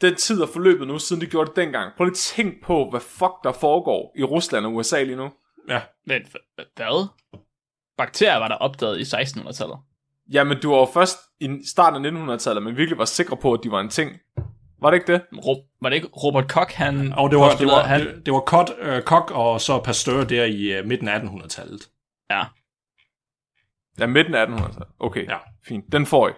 den tid er forløbet nu, siden de gjorde det dengang. Prøv lige at tænk på, hvad fuck der foregår i Rusland og USA lige nu. Ja. Men hva- hvad? Bakterier var der opdaget i 1600-tallet. Jamen, du var jo først i starten af 1900-tallet, men virkelig var sikker på, at de var en ting. Var det ikke det? Ro- var det ikke Robert Koch, han... Og det var, det var, han, det, det var Koch, øh, Koch og så Pasteur der i øh, midten af 1800-tallet. Ja, Ja, midten af 1800-tallet. Okay, Ja. ja. fint. Den får I.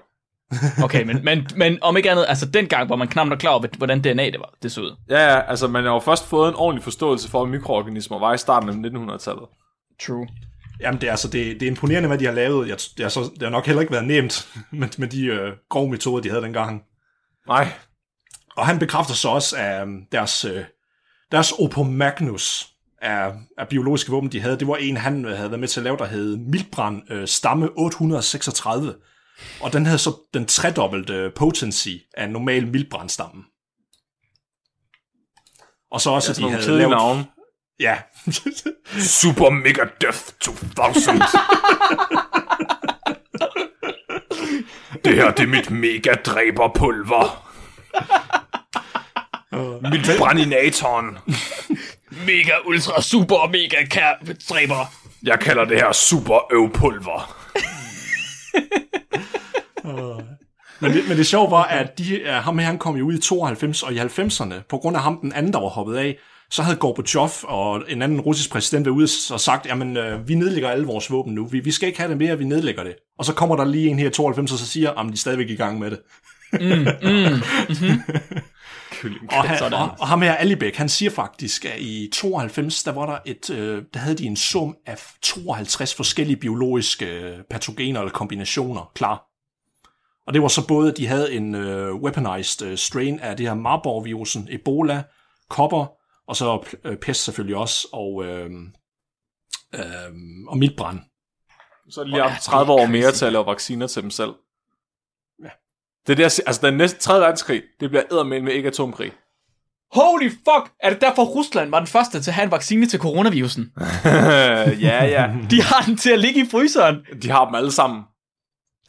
okay, men, men, men om ikke andet, altså dengang, hvor man knap nok klar over, hvordan DNA det var, det så ud. Ja, ja, altså man har jo først fået en ordentlig forståelse for, hvad mikroorganismer var i starten af 1900-tallet. True. Jamen, det er, altså, det, det er imponerende, hvad de har lavet. Jeg, det, er så, det har nok heller ikke været nemt med, med de øh, grove metoder, de havde dengang. Nej, Og han bekræfter så også, at øh, deres, øh, deres Opus Magnus af, af biologiske våben, de havde, det var en, han øh, havde været med til at lave, der hed Miltbrand øh, stamme 836. Og den havde så den tredobbelte potency af en normal Miltbrandstamme. Og så også, at de havde lavet... navne. Ja, Super Mega Death 2000. det her, det er mit mega dræberpulver. mit brændinatoren. Mega, ultra, super, mega kær dræber. Jeg kalder det her super øvpulver. Men det, men det sjove var, at de, uh, ham her, han kom jo ud i 92 og i 90'erne. På grund af ham, den anden, der var hoppet af, så havde Gorbachev og en anden russisk præsident været ude og sagt, jamen, uh, vi nedlægger alle vores våben nu. Vi, vi skal ikke have det mere, vi nedlægger det. Og så kommer der lige en her i 92, og så siger, at de er stadigvæk i gang med det. Og, han, og, og ham her, Alibek, han siger faktisk, at i 92, der var der et, øh, der havde de en sum af 52 forskellige biologiske øh, patogener eller kombinationer klar. Og det var så både, at de havde en øh, weaponized øh, strain af det her Marburg-virusen, Ebola, kopper, og så øh, pest selvfølgelig også, og, øh, øh, og miltbrand. Så har de lige haft 30 år mere til at lave vacciner til dem selv. Ja. Det er siger. Altså, den næste 3. verdenskrig, det bliver eddermænd med ikke atomkrig. Holy fuck! Er det derfor, Rusland var den første til at have en vaccine til coronavirusen? ja, ja. De har den til at ligge i fryseren. De har dem alle sammen.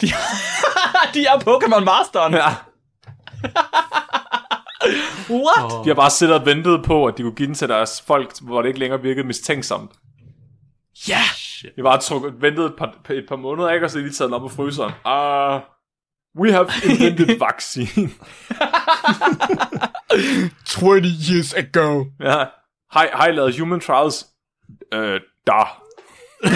De, de er Pokémon Masteren. Ja. What? De har bare siddet og ventet på, at de kunne give den til deres folk, hvor det ikke længere virkede mistænksomt. Ja! Shit. Vi bare trukket, ventet et par, et par måneder, ikke? Og så lige taget den op på fryseren. Uh, we have invented vaccine. 20 years ago. ja. Hej, hej, lavet human trials. Øh, da.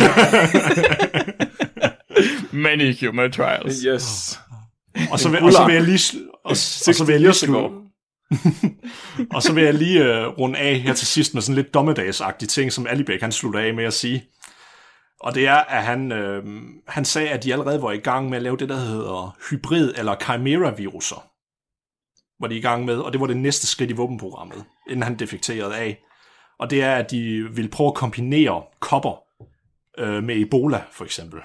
Many human trials. Yes. Og så vil, og så vil jeg lige, og, og så vil jeg lige slutte, og så vil jeg lige øh, runde af her til sidst med sådan lidt dommedagsagtig ting, som Alibek han slutter af med at sige. Og det er, at han, øh, han sagde, at de allerede var i gang med at lave det, der hedder hybrid- eller chimera-viruser. Var de i gang med, og det var det næste skridt i våbenprogrammet, inden han defekterede af. Og det er, at de vil prøve at kombinere kopper øh, med Ebola, for eksempel.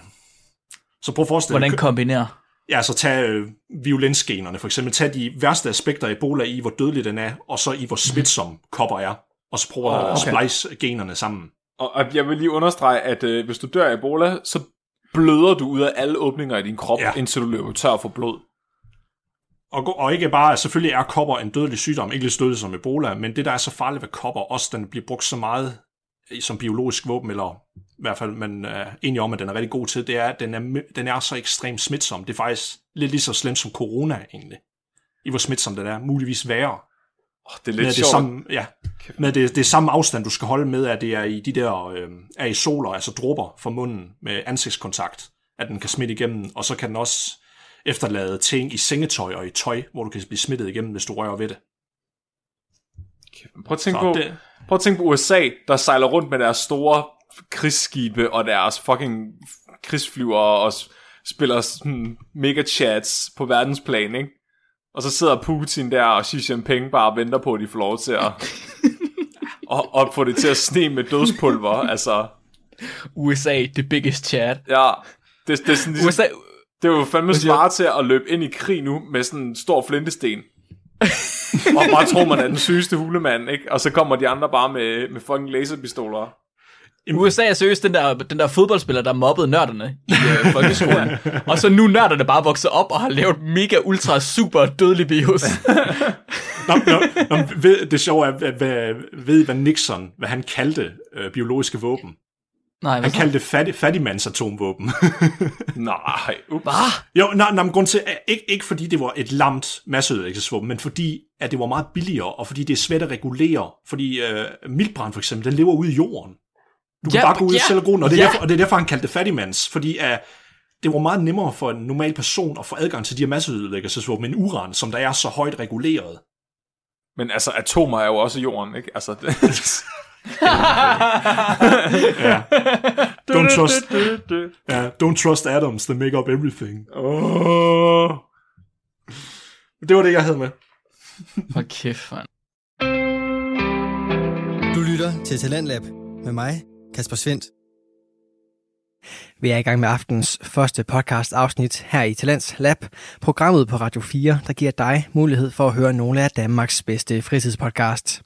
Så prøv at forestille Hvordan kombinerer? kombinere? Ja, så tag øh, violensgenerne for eksempel. Tag de værste aspekter af Ebola i, hvor dødelig den er, og så i, hvor smitsom kopper er. Og så prøver at okay. splice generne sammen. Og, og jeg vil lige understrege, at øh, hvis du dør af Ebola, så bløder du ud af alle åbninger i din krop, Ja. indtil du løber tør for blod. Og, og ikke bare, selvfølgelig er kopper en dødelig sygdom, ikke lige så dødelig som Ebola, men det, der er så farligt ved kopper, også den bliver brugt så meget i- som biologisk våben, eller i hvert fald man er enig om, at den er rigtig god til, det er, at den er, den er så ekstremt smitsom. Det er faktisk lidt lige så slemt som corona, egentlig. I hvor smitsom den er, muligvis værre. Oh, det er med lidt det sjovt. samme, ja, med det, det er samme afstand, du skal holde med, at det er i de der øh, aerosoler, altså dråber fra munden med ansigtskontakt, at den kan smitte igennem, og så kan den også efterlade ting i sengetøj og i tøj, hvor du kan blive smittet igennem, hvis du rører ved det. Prøv at tænke Så på, det- prøv at tænke på USA, der sejler rundt med deres store krigsskibe og deres fucking krigsflyver og spiller sådan mega chats på verdensplan, ikke? Og så sidder Putin der og Xi Jinping bare og venter på, at de får lov til at og, og få det til at sne med dødspulver. Altså, USA, the biggest chat. ja, det, det er sådan ligesom, USA, det er jo fandme smart til at løbe ind i krig nu med sådan en stor flintesten. og bare tror man er den sygeste hulemand, ikke? Og så kommer de andre bare med, med fucking laserpistoler. USA er seriøst den der, den der fodboldspiller, der mobbede nørderne i øh, folkeskolen. og så nu er nørderne bare vokset op og har lavet mega ultra super dødelig virus. Nå, nå, nå, ved, det sjove er, hvad, hvad, ved I, hvad Nixon, hvad han kaldte øh, biologiske våben? Nej, Han kaldte det fattig, fattigmands atomvåben. Nej, ups. Hvad? Jo, nej, nej, grund til, ikke, ikke fordi det var et lamt masseødelæggelsesvåben, men fordi at det var meget billigere, og fordi det er svært at regulere. Fordi øh, miltbrand for eksempel, den lever ude i jorden. Du kan Ja, bare gå ud ja, og selv og gro den, og det, er ja. derfor, og det er derfor, han kaldte det fattigmands, fordi uh, det var meget nemmere for en normal person at få adgang til de her masseødelæggelsesvåben end uran, som der er så højt reguleret. Men altså, atomer er jo også jorden, ikke? Altså, det, Ja. Don't trust, ja, don't trust atoms, they make up everything. oh. Det var det, jeg havde med. Hold kæft, man. Du lytter til Talentlab med mig, Kasper Svendt. Vi er i gang med aftens første podcast afsnit her i Talents Lab, programmet på Radio 4, der giver dig mulighed for at høre nogle af Danmarks bedste fritidspodcast.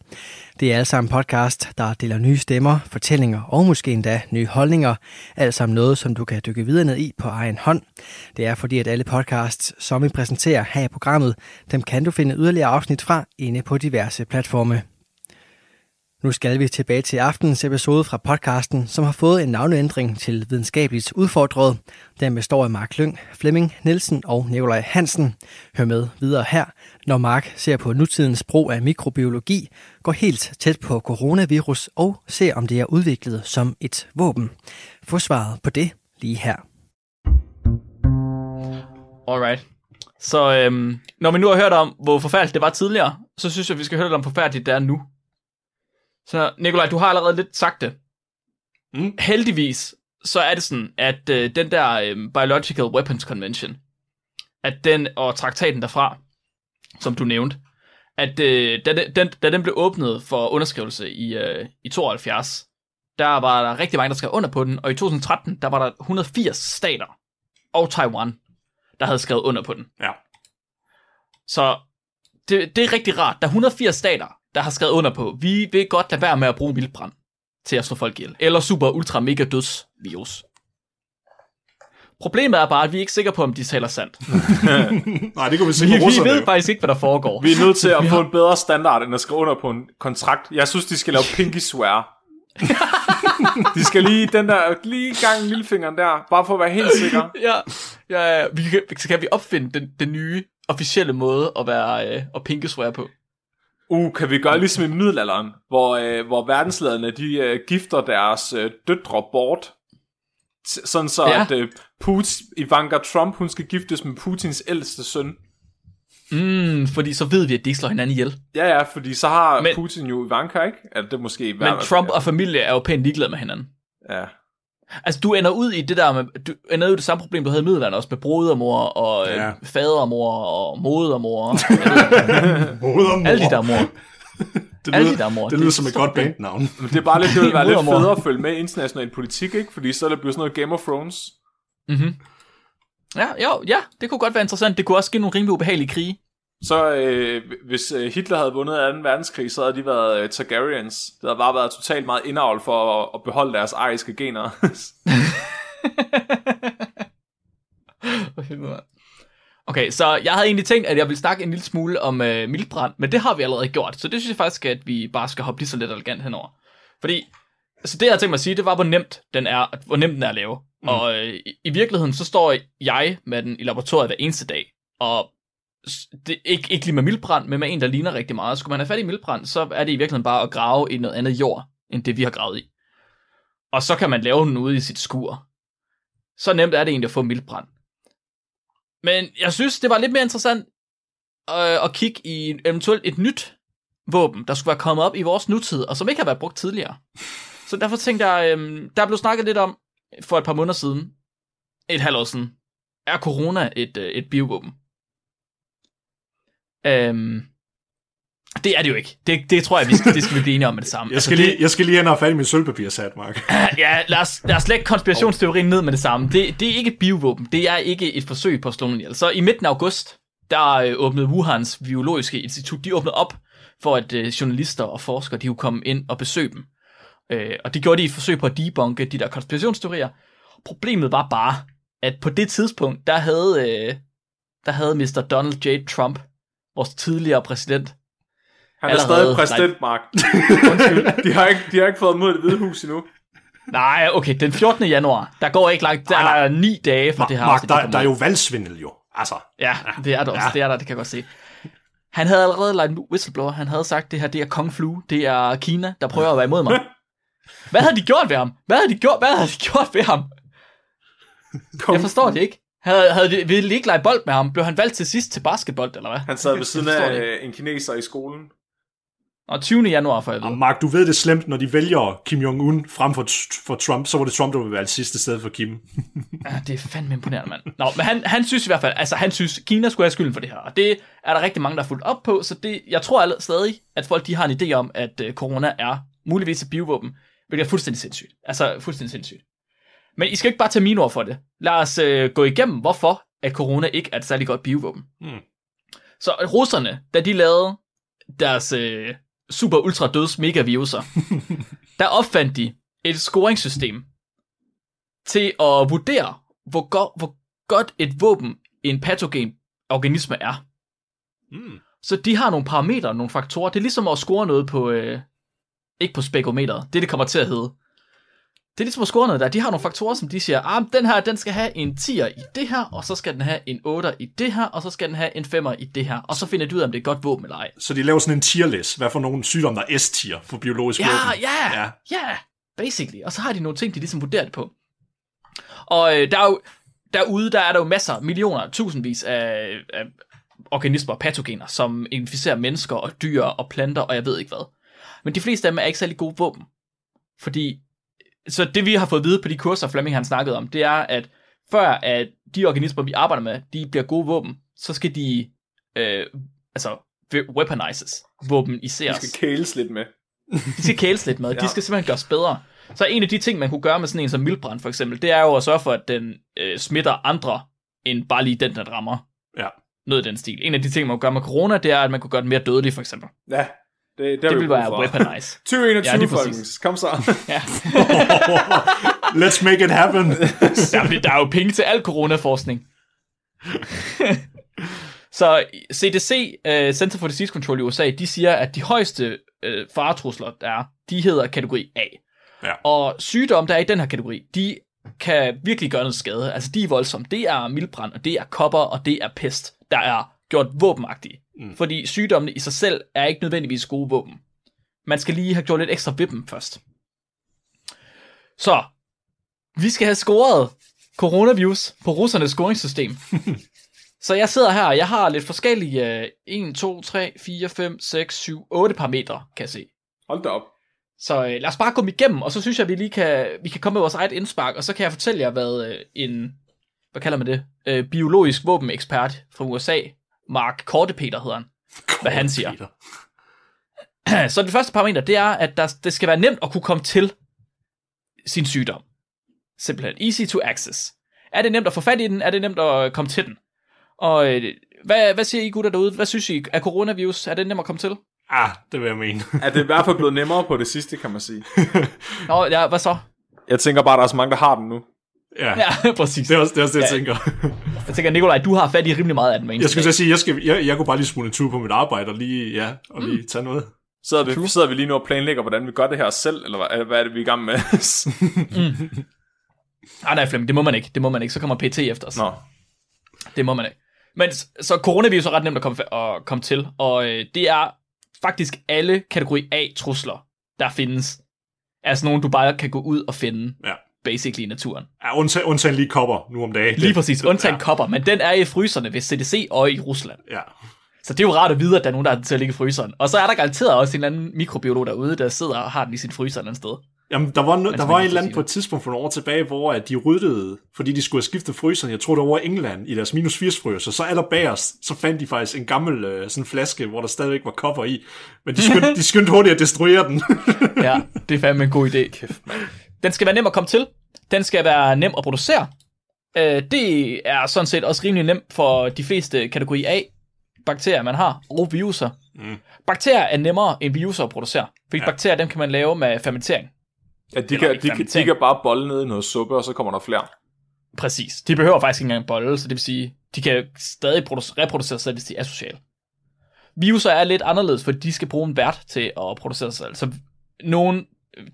Det er alle sammen podcast, der deler nye stemmer, fortællinger og måske endda nye holdninger. Alt sammen noget, som du kan dykke videre ned i på egen hånd. Det er fordi, at alle podcasts, som vi præsenterer her i programmet, dem kan du finde yderligere afsnit fra inde på diverse platforme. Nu skal vi tilbage til aftenens episode fra podcasten, som har fået en navneændring til videnskabeligt udfordret. Den består af Mark Lyng, Flemming Nielsen og Nikolaj Hansen. Hør med videre her, når Mark ser på nutidens brug af mikrobiologi, går helt tæt på coronavirus og ser om det er udviklet som et våben. Få svaret på det lige her. Alright. Så øhm, når vi nu har hørt om, hvor forfærdeligt det var tidligere, så synes jeg, vi skal høre lidt om, hvor forfærdeligt det er nu. Så Nikolaj, du har allerede lidt sagt det. Mm. Heldigvis, så er det sådan, at øh, den der øh, Biological Weapons Convention, at den og traktaten derfra, som du nævnte, at øh, da, den- den, da den blev åbnet for underskrivelse i, øh, i 72, der var der rigtig mange, der skrev under på den, og i 2013, der var der 180 stater og Taiwan, der havde skrevet under på den. Ja. Så det, det er rigtig rart. Der er 180 stater, der har skrevet under på, vi vil godt lade være med at bruge vildbrand til at slå folk ihjel. Eller super ultra mega dødsvirus. Problemet er bare, at vi er ikke sikre på, om de taler sandt. Nej, det kunne vi se Vi, vi ved jo. faktisk ikke, hvad der foregår. Vi er nødt til at få en bedre standard, end at skrive under på en kontrakt. Jeg synes, de skal lave pinky swear. De skal lige, den der, lige gang lillefingeren der, bare for at være helt sikker. ja, ja, ja. Vi kan, så kan vi opfinde den, den nye officielle måde at være øh, at pinkeswear på. Uh, kan vi gøre ligesom i middelalderen, hvor, øh, hvor verdenslederne, de øh, gifter deres øh, døtre bort, sådan så, Ja. at øh, Putin, Ivanka Trump, hun skal giftes med Putins ældste søn. Mm, fordi så ved vi, at de ikke slår hinanden ihjel. Ja, ja, fordi så har Men- Putin jo Ivanka, ikke? Ja, det er måske Men Trump og familie er jo pænt ligeglade med hinanden. Ja. Altså, du ender ud i det der med, du ender ud i det samme problem, du havde i middelalderen også, med brodermor og ja. Ja. øh, fadermor og modermor. Modermor. alle de der mor. det alle lyder, de der mor. Det Det er lyder som et godt bandnavn. Men det er bare lidt, det vil være lidt federe at følge med i international politik, ikke? Fordi så er det blevet sådan noget Game of Thrones. Mm-hmm. Ja, jo, ja, det kunne godt være interessant. Det kunne også give nogle rimelig ubehagelige krige. Så øh, hvis øh, Hitler havde vundet 2. verdenskrig, så havde de været øh, Targaryens. Det havde bare været totalt meget indavl for at, at beholde deres ariske gener. Okay, så jeg havde egentlig tænkt, at jeg ville snakke en lille smule om øh, mildbrand, men det har vi allerede gjort, så det synes jeg faktisk, at vi bare skal hoppe lige så lidt elegant henover. Fordi, altså det jeg havde tænkt mig at sige, det var, hvor nemt den er, hvor nemt den er at lave. Mm. Og øh, i, i virkeligheden, så står jeg med den i laboratoriet hver eneste dag, og det, ikke, ikke lige med mildbrand, men med en, der ligner rigtig meget. Skulle man have fat i mildbrand, så er det i virkeligheden bare at grave i noget andet jord, end det vi har gravet i. Og så kan man lave den ude i sit skur. Så nemt er det egentlig at få mildbrand. Men jeg synes, det var lidt mere interessant øh, at kigge i eventuelt et nyt våben, der skulle være kommet op i vores nutid, og som ikke har været brugt tidligere. Så derfor tænkte jeg, øh, der blev snakket lidt om for et par måneder siden, et halvt år siden, er corona et, øh, et biovåben? Øhm, det er det jo ikke. Det, det tror jeg, vi skal, det skal vi blive enige om med det samme. Jeg skal, lige, jeg skal lige hen og fat i min sølvpapirsat, Mark. Ja, lad os, lad os lægge konspirationsteorien ned med det samme. Det, det er ikke et biovåben. Det er ikke et forsøg på at slå ihjel. Så i midten af august, der øh, åbnede Wuhans Biologiske Institut, de åbnede op for, at øh, journalister og forskere, de kunne komme ind og besøge dem. Øh, og det gjorde de i et forsøg på at debunke de der konspirationsteorier. Problemet var bare, at på det tidspunkt, der havde, øh, der havde Mr. Donald J. Trump, vores tidligere præsident, Han er Allerede, stadig præsident, Mark. de, har ikke, de har ikke fået mod det hvide hus endnu. Nej, okay, den 14. januar, der går ikke langt, der Nej, er ni dage for Mark, det her Mark der, kommer der er jo valgsvindel jo. Altså, Ja, det er der også, Ja. det er der, det kan jeg godt se. Han havde allerede lagt en whistleblower, han havde sagt, det her det er Kong Flu, det er Kina, der prøver at være imod mig. Hvad havde de gjort ved ham? Hvad havde de gjort, hvad havde de gjort ved ham? Jeg forstår det ikke. Havde, havde de, ville ikke lege bold med ham? Blev han valgt til sidst til basketball, eller hvad? Han sad ved siden af øh, en kineser i skolen. Og 20. januar for jeg og ved. Mark, du ved det slemt, når de vælger Kim Jong-un frem for, for Trump, så var det Trump, der ville være det sidste sted for Kim. Ja, det er fandme imponerende, mand. Nå, men han, han synes i hvert fald, altså han synes, Kina skulle have skylden for det her. Og det er der rigtig mange, der har fulgt op på, så det, jeg tror alle, stadig, at folk de har en idé om, at uh, corona er muligvis et biovåben, hvilket er fuldstændig sindssygt. Altså fuldstændig sindssygt. Men I skal ikke bare tage mine ord for det. Lad os uh, gå igennem, hvorfor at corona ikke er et særlig godt biovåben. Hmm. Så russerne, da de lavede deres uh, super ultra døds megaviruser, der opfandt de et scoringssystem til at vurdere, hvor, go- hvor godt et våben en patogen organisme er. Mm. Så de har nogle parametre, nogle faktorer. Det er ligesom at score noget på, øh, ikke på spekometeret, det det kommer til at hedde. Det er ligesom at score noget der. De har nogle faktorer, som de siger, ah, den her, den skal have en 10'er i det her, og så skal den have en 8'er i det her, og så skal den have en 5'er i det her, og så finder de ud af, om det er et godt våben eller ej. Så de laver sådan en tierlist. Hvad for nogle sygdomme, der er S-tier for biologisk Ja, våben? ja, Ja. ja, basically. Og så har de nogle ting, de ligesom vurderer det på. Og øh, der er jo, derude, der er der jo masser, millioner, tusindvis af, af organismer og patogener, som inficerer mennesker og dyr og planter, og jeg ved ikke hvad. Men de fleste af dem er ikke særlig gode våben. Fordi, så det vi har fået at vide på de kurser, Flemming han snakkede om, det er, at før at de organismer, vi arbejder med, de bliver gode våben, så skal de, øh, altså, weaponizes, De våbeniseres. skal kæles lidt med. De skal kæles lidt med. Ja. De skal simpelthen gøres bedre. Så en af de ting, man kunne gøre med sådan en som mildbrand for eksempel, det er jo at sørge for, at den øh, smitter andre, end bare lige den, der rammer. Ja. Noget i den stil. En af de ting, man kunne gøre med corona, det er, at man kunne gøre den mere dødelig, for eksempel. Ja, det, det, Det er vi vil brug være weaponize. 2021, Ja, folkens. Kom så. ja. Let's make it happen. ja, fordi der er jo penge til al coronaforskning. Så CDC, uh, Center for Disease Control i USA, de siger, at de højeste uh, faretrusler, der er, de hedder kategori A. Ja. Og sygdomme, der er i den her kategori, de kan virkelig gøre noget skade. Altså, de er voldsomme. Det er mildbrand, og det er kopper, og det er pest, der er gjort våbenagtige. Mm. Fordi sygdommene i sig selv er ikke nødvendigvis gode våben. Man skal lige have gjort lidt ekstra ved dem først. Så, vi skal have scoret coronavirus på russernes scoringssystem. Så jeg sidder her, og jeg har lidt forskellige øh, 1, 2, 3, 4, 5, 6, 7, 8 parametre, kan jeg se. Hold da op. Så øh, lad os bare gå dem igennem, og så synes jeg, at vi lige kan, vi kan komme med vores eget indspark, og så kan jeg fortælle jer, hvad øh, en, hvad kalder man det, øh, biologisk våbenekspert fra USA, Mark Kortepeter hedder han, hvad han siger. Peter. Så det første parameter, det er, at der, det skal være nemt at kunne komme til sin sygdom. Simpelthen. Easy to access. Er det nemt at få fat i den? Er det nemt at komme til den? Og øh, hvad, hvad siger I gutter derude? Hvad synes I? Er coronavirus, er det nemt at komme til? Ah, det vil jeg mene. Er det i hvert fald blevet nemmere på det sidste, kan man sige. Nå, ja, hvad så? Jeg tænker bare, at der er så mange, der har den nu. Ja, Ja, præcis. det er også det, er også det jeg Ja. tænker. Jeg tænker, Nikolaj, du har fat i rimelig meget af den. Jeg skulle så sige, jeg, skal, jeg, jeg kunne bare lige smule en tur på mit arbejde og lige, ja, og lige tage noget. Sidder vi, sidder vi lige nu og planlægger, hvordan vi gør det her selv, eller hvad, hvad er det, vi er i gang med? dag. Ah, nej, Flemming, det må man ikke. Det må man ikke. Så kommer PT efter os. Nå, Det må man ikke. Men så coronavirus er ret nemt at komme, at komme til, og øh, det er faktisk alle kategori A-trusler, der findes. Altså nogen, du bare kan gå ud og finde, Ja. Basically i naturen. Ja, undtagen, undtagen lige kopper nu om dagen. Lige Det- præcis, undtagen ja, kopper, men den er i fryserne ved CDC og i Rusland. Ja. Så det er jo rart at vide, at der er nogen, der har den til at ligge i fryseren. Og så er der garanteret også en eller anden mikrobiolog derude, der sidder og har den i sin fryser et eller andet sted. Jamen, der var, no, der var en eller anden sige på et tidspunkt for nogle år tilbage, hvor at de ryddede, fordi de skulle have skiftet fryseren, jeg tror det var over England, i deres minus 80 fryser, så allerbagerst, så fandt de faktisk en gammel øh, sådan flaske, hvor der stadigvæk var kopper i, men de skyndte, de skyndte hurtigt at destruere den. Ja, det er fandme en god idé. Kæft, Den skal være nem at komme til. Den skal være nem at producere. Øh, det er sådan set også rimelig nemt for de fleste kategori A bakterier, man har, og viruser. Mm. Bakterier er nemmere end viruser at producere, fordi ja. bakterier dem kan man lave med fermentering. ja, de, kan, de, kan, de kan bare bolle ned i noget suppe, og så kommer der flere. Præcis. De behøver faktisk ikke engang bolle, så det vil sige, de kan stadig produce- reproducere sig hvis de er sociale. Viruser er lidt anderledes, for de skal bruge en vært til at producere sig selv. Så nogen,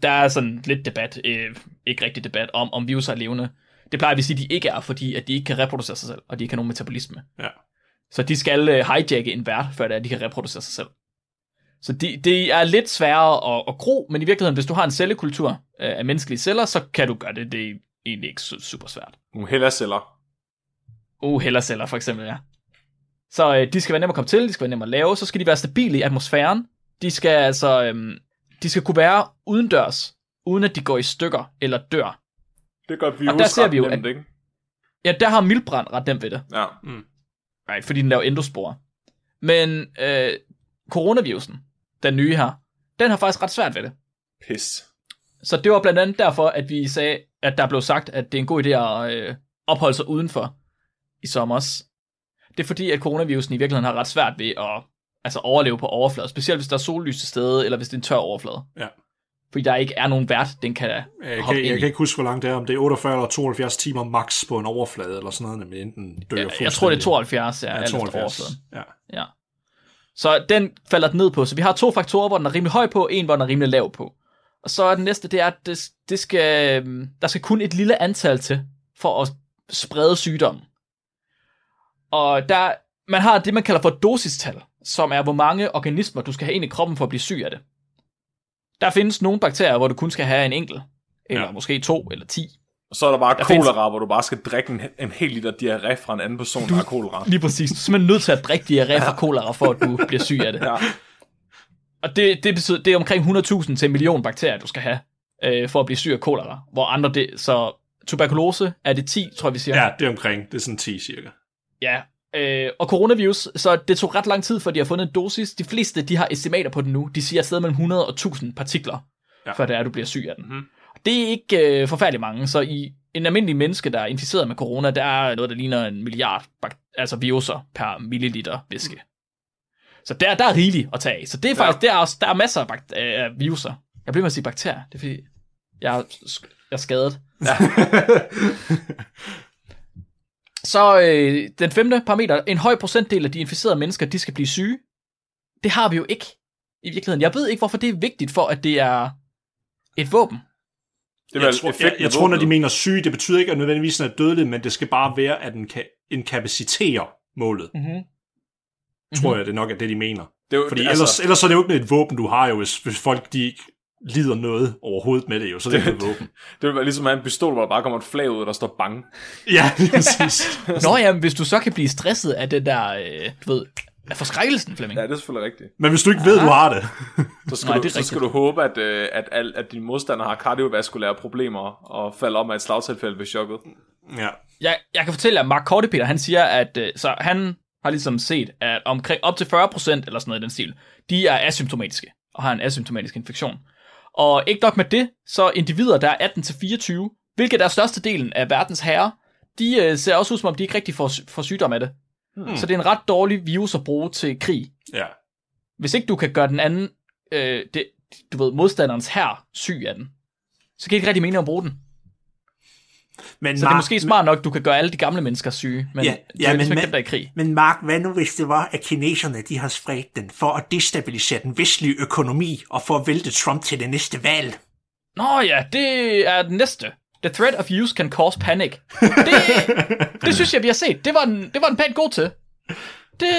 der er sådan lidt debat, øh, ikke rigtig debat, om, om viruser er levende. Det plejer vi at sige, at de ikke er, fordi at de ikke kan reproducere sig selv, og de ikke har nogen metabolisme. Ja. Så de skal øh, hijacke en vært, før det er, at de kan reproducere sig selv. Så det de er lidt sværere at, at gro, men i virkeligheden, hvis du har en cellekultur øh, af menneskelige celler, så kan du gøre det. Det er egentlig ikke su- super svært. Nogle hellerceller. Uh, hellerceller for eksempel, ja. Så øh, de skal være nemme at komme til, de skal være nemme at lave, så skal de være stabile i atmosfæren. De skal altså, øhm, de skal kunne være udendørs, uden at de går i stykker eller dør. Det gør virus der ser vi jo, nemt, at- ikke? Ja, der har mildbrand ret nemt ved det, Ja. right, fordi den laver endospore. Men øh, coronavirusen, den nye her, den har faktisk ret svært ved det. Pis. Så det var blandt andet derfor, at vi sagde, at der blev sagt, at det er en god idé at øh, opholde sig udenfor i sommer. Det er fordi, at coronavirusen i virkeligheden har ret svært ved at altså overleve på overfladen, specielt hvis der er sollys til stede, eller hvis det er en tør overflade. Ja. Fordi der ikke er nogen vært, den kan Jeg hoppe kan, ind jeg kan ikke huske, hvor langt det er, om det er 48 eller 72 timer max på en overflade, eller sådan noget, men enten dør jeg, jeg tror, det er 72, ja, Ja, alt efter 72. overfladen. Ja. Ja. Så den falder den ned på. Så vi har to faktorer, hvor den er rimelig høj på, en, hvor den er rimelig lav på. Og så er den næste, det er, at det, det skal, øhm, der skal kun et lille antal til, for at sprede sygdommen. Og der, man har det, man kalder for dosistal, som er, hvor mange organismer, du skal have ind i kroppen for at blive syg af det. Der findes nogle bakterier, hvor du kun skal have en enkelt, eller Ja. måske to eller ti. Og så er der bare Der findes- kolera, hvor du bare skal drikke en, en hel liter diarré fra en anden person, der har kolera. Lige præcis. Du er simpelthen nødt til at drikke diarré fra kolera, for at du bliver syg af det. Ja. Og det, det, betyder, det er omkring 100.000 til en million bakterier, du skal have, øh, for at blive syg af kolera. Hvor andre det, så tuberkulose er det 10, tror jeg, vi siger. ja, det er omkring, det er sådan 10 cirka. ja. Øh, og coronavirus, så det tog ret lang tid, for de har fundet en dosis. De fleste, de har estimater på den nu. De siger afsted mellem 100 og 1000 partikler, Ja. før det er, du bliver syg af den. Mhm. Det er ikke øh, forfærdeligt mange, så i en almindelig menneske, der er inficeret med corona, der er noget, der ligner en milliard altså viruser per milliliter væske. Så der, der er rigeligt at tage af. Så det er faktisk, ja. der, er, også- der er masser af, bak- af viruser. Jeg bliver med at sige bakterier, det er fordi, jeg er, jeg er skadet. Ja. Så øh, den femte parameter, en høj procentdel af de inficerede mennesker, de skal blive syge. Det har vi jo ikke i virkeligheden. Jeg ved ikke, hvorfor det er vigtigt for, at det er et våben. Det er Jeg vel tror, jeg, jeg tror, når de mener syge, det betyder ikke at nødvendigvis, at den er dødelig, men det skal bare være, at den kan inkapaciterer målet. Mm-hmm. Tror jeg, det nok er det, de mener. Det er jo, Fordi det, ellers, altså, ellers så er det jo ikke et våben, du har jo, hvis, hvis folk de ikke lider noget overhovedet med det jo, så det er det et våben. det vil være ligesom at have en pistol, hvor der bare kommer et flag ud, og der står bang. Ja, præcis. Nå ja, men hvis du så kan blive stresset af det der, øh, du ved, af forskrækkelsen, Flemming. Ja, det er selvfølgelig rigtigt. Men hvis du ikke ved, du har det, Så skal, Nej, Nej, det er du, så rigtigt. skal du håbe, at, øh, at, at, at dine modstandere har kardiovaskulære problemer og falder om af et slagtilfælde ved chokket. ja. Jeg, jeg kan fortælle, at Mark Kortepeter, han siger, at øh, så han har ligesom set, at omkring op til 40% eller sådan noget i den stil, de er asymptomatiske og har en asymptomatisk infektion. Og ikke nok med det, så individer, der er 18-24, hvilket er størstedelen af verdens herrer, de øh, ser også ud som om, de ikke rigtig får, får sygdom af det. Hmm. Så det er en ret dårlig virus at bruge til krig. ja. Hvis ikke du kan gøre den anden, øh, det, du ved, modstanderens her syg af den, så kan det ikke rigtig mene at bruge den. Men Så det er måske smart nok, du kan gøre alle de gamle mennesker syge, men Ja, ja, ja, ja, men ikke dem, der er i krig. Men Mark, hvad nu hvis det var, at kineserne de har spredt den for at destabilisere den vestlige økonomi og for at vælte Trump til det næste valg? Nå ja, det er den næste. The threat of use can cause panic. Det, det synes jeg, vi har set. Det var den, det var den pænt god til. Det,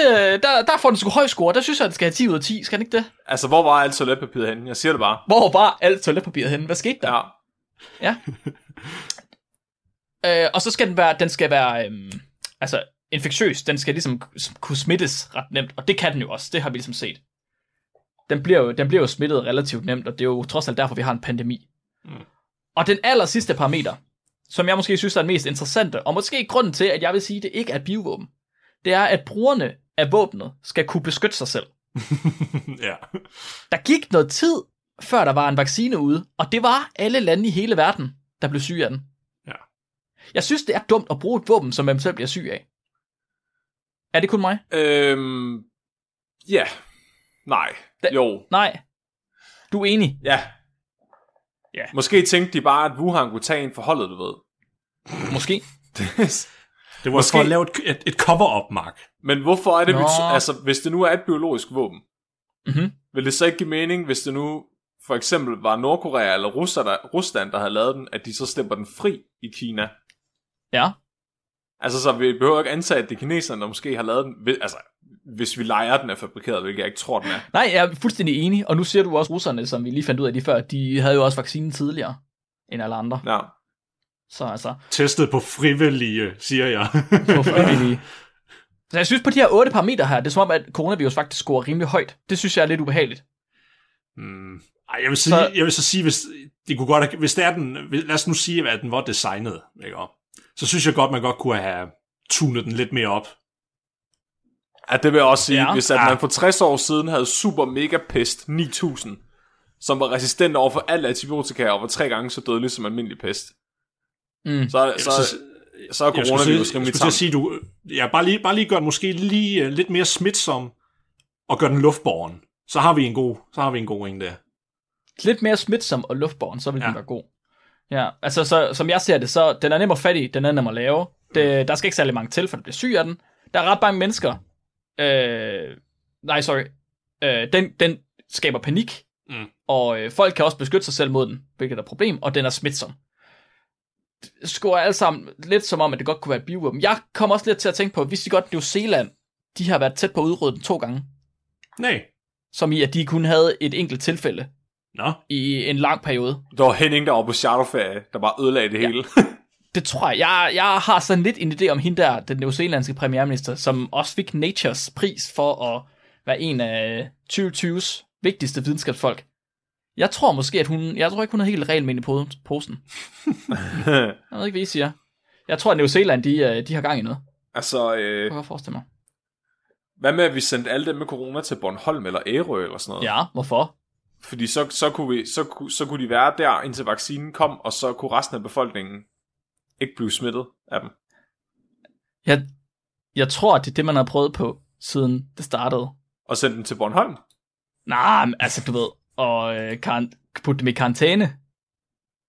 der, der får den sgu høj score. Der synes jeg, den skal have 10 ud af 10. Skal den ikke det? Altså, hvor var alt toiletpapiret henne? Jeg siger det bare. Hvor var alt toiletpapiret henne? Hvad skete der? Ja. Øh, og så skal den være, den skal være øhm, altså, infektiøs. Den skal ligesom kunne smittes ret nemt. Og det kan den jo også. Det har vi ligesom set. Den bliver jo, den bliver jo smittet relativt nemt, og det er jo trods alt derfor, vi har en pandemi. Mm. Og den aller sidste parameter, som jeg måske synes er den mest interessante, og måske grunden til, at jeg vil sige, at det ikke er et biovåben, det er, at brugerne af våbnet skal kunne beskytte sig selv. ja. Der gik noget tid, før der var en vaccine ude, og det var alle lande i hele verden, der blev syge af den. Jeg synes, det er dumt at bruge et våben, som man selv bliver syg af. Er det kun mig? Øhm, ja. Nej. Da- Jo. Nej. Du er enig? Ja. Ja. Måske tænkte de bare, at Wuhan kunne tage en forholdet, du ved. Måske. Det var Måske- for at lave et, et, et cover-up, Mark. Men hvorfor er det, vi, Nå. altså, hvis det nu er et biologisk våben, Mhm. vil det så ikke give mening, hvis det nu for eksempel var Nordkorea eller Rusland, der, Rusland, der havde lavet den, at de så slipper den fri i Kina? Ja. Altså, så vi behøver ikke antage, at det er kineserne, der måske har lavet den. Altså, hvis vi leger, den er fabrikeret, hvilket jeg ikke tror, den er. Nej, jeg er fuldstændig enig. Og nu siger du også russerne, som vi lige fandt ud af lige før, de havde jo også vaccinen tidligere end alle andre. Ja. Så altså, Testet på frivillige, siger jeg. på frivillige. Så jeg synes på de her otte parametre her, det er som om, at coronavirus faktisk scorer rimelig højt. Det synes jeg er lidt ubehageligt. Mm. Ej, jeg vil, sige, Så- jeg vil så sige, hvis, det kunne godt, have- hvis det er den, lad os nu sige, at den var designet, ikke? Så synes jeg godt, man godt kunne have tunet den lidt mere op. Ja, det vil jeg også sige, Ja. hvis at Ja. man for 60 år siden havde Super Mega Pest 9000, som var resistent over for alt antibiotika og var tre gange så dødelig som almindelig pest, Mm. så, så, så, så er jeg skulle coronavirus rimelig jeg skulle til tam. at sige, du, ja, bare lige, bare lige gør den måske lige uh, lidt mere smitsom, og gør den luftborgen. Så har vi en god, så har vi en god en der. Lidt mere smitsom og luftborgen, så vil den Ja. være god. Ja, altså så, som jeg ser det, så den er nem at fat i, den er nem at lave. Det, der skal ikke særlig mange til, for at blive syg af den. Der er ret mange mennesker. Øh, nej, sorry. Øh, den, den skaber panik, Mm. og øh, folk kan også beskytte sig selv mod den, hvilket er et problem, og den er smitsom. Scorer alle sammen lidt som om, at det godt kunne være et biovåben. Jeg kommer også lidt til at tænke på, hvis de godt New Zealand, de har været tæt på at udrydde den to gange, Nej. som i, at de kun havde et enkelt tilfælde Nå. i en lang periode. Der var Henning, der var på charterferie, der bare ødelagde det ja. hele. Det tror jeg. jeg. Jeg har sådan lidt en idé om hende der, den neuseelandske premierminister, som også fik Natures pris for at være en af 2020's vigtigste videnskabsfolk. Jeg tror måske, at hun... Jeg tror ikke, hun er helt regel med i po- posen. Jeg ved ikke, hvad I siger. Jeg tror, at New Zealand, de, øh, de har gang i noget. altså, Det øh, kan jeg godt forestille mig. hvad med, at vi sendte alle dem med corona til Bornholm eller Ærø eller sådan noget? Ja, hvorfor? Fordi så, så, kunne vi, så, så kunne de være der, indtil vaccinen kom, og så kunne resten af befolkningen ikke blive smittet af dem. Jeg, jeg tror, at det er det, man har prøvet på, siden det startede. Og sende dem til Bornholm. Nej, men altså, du ved, og øh, kan, putte dem i karantæne.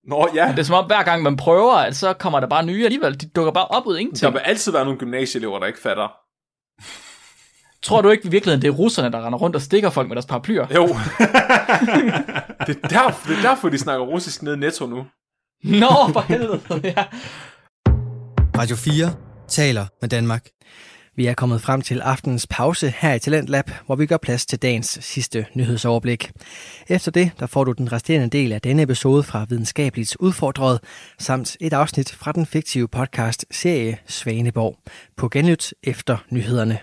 Nå ja, Det er som om, hver gang man prøver, at så kommer der bare nye alligevel. De dukker bare op ud af der ingenting. vil altid være nogle gymnasieelever, der ikke fatter. Tror du ikke i virkeligheden, det er russerne, der render rundt og stikker folk med deres paraplyer? Jo. det, er derfor, det er derfor, de snakker russisk ned i netto nu. Nå, for helvede. ja. Radio 4 taler med Danmark. Vi er kommet frem til aftenens pause her i Talentlab, hvor vi gør plads til dagens sidste nyhedsoverblik. Efter det, der får du den resterende del af denne episode fra Videnskabeligt Udfordret, samt et afsnit fra den fiktive podcast serie Svaneborg. På genlyt efter nyhederne.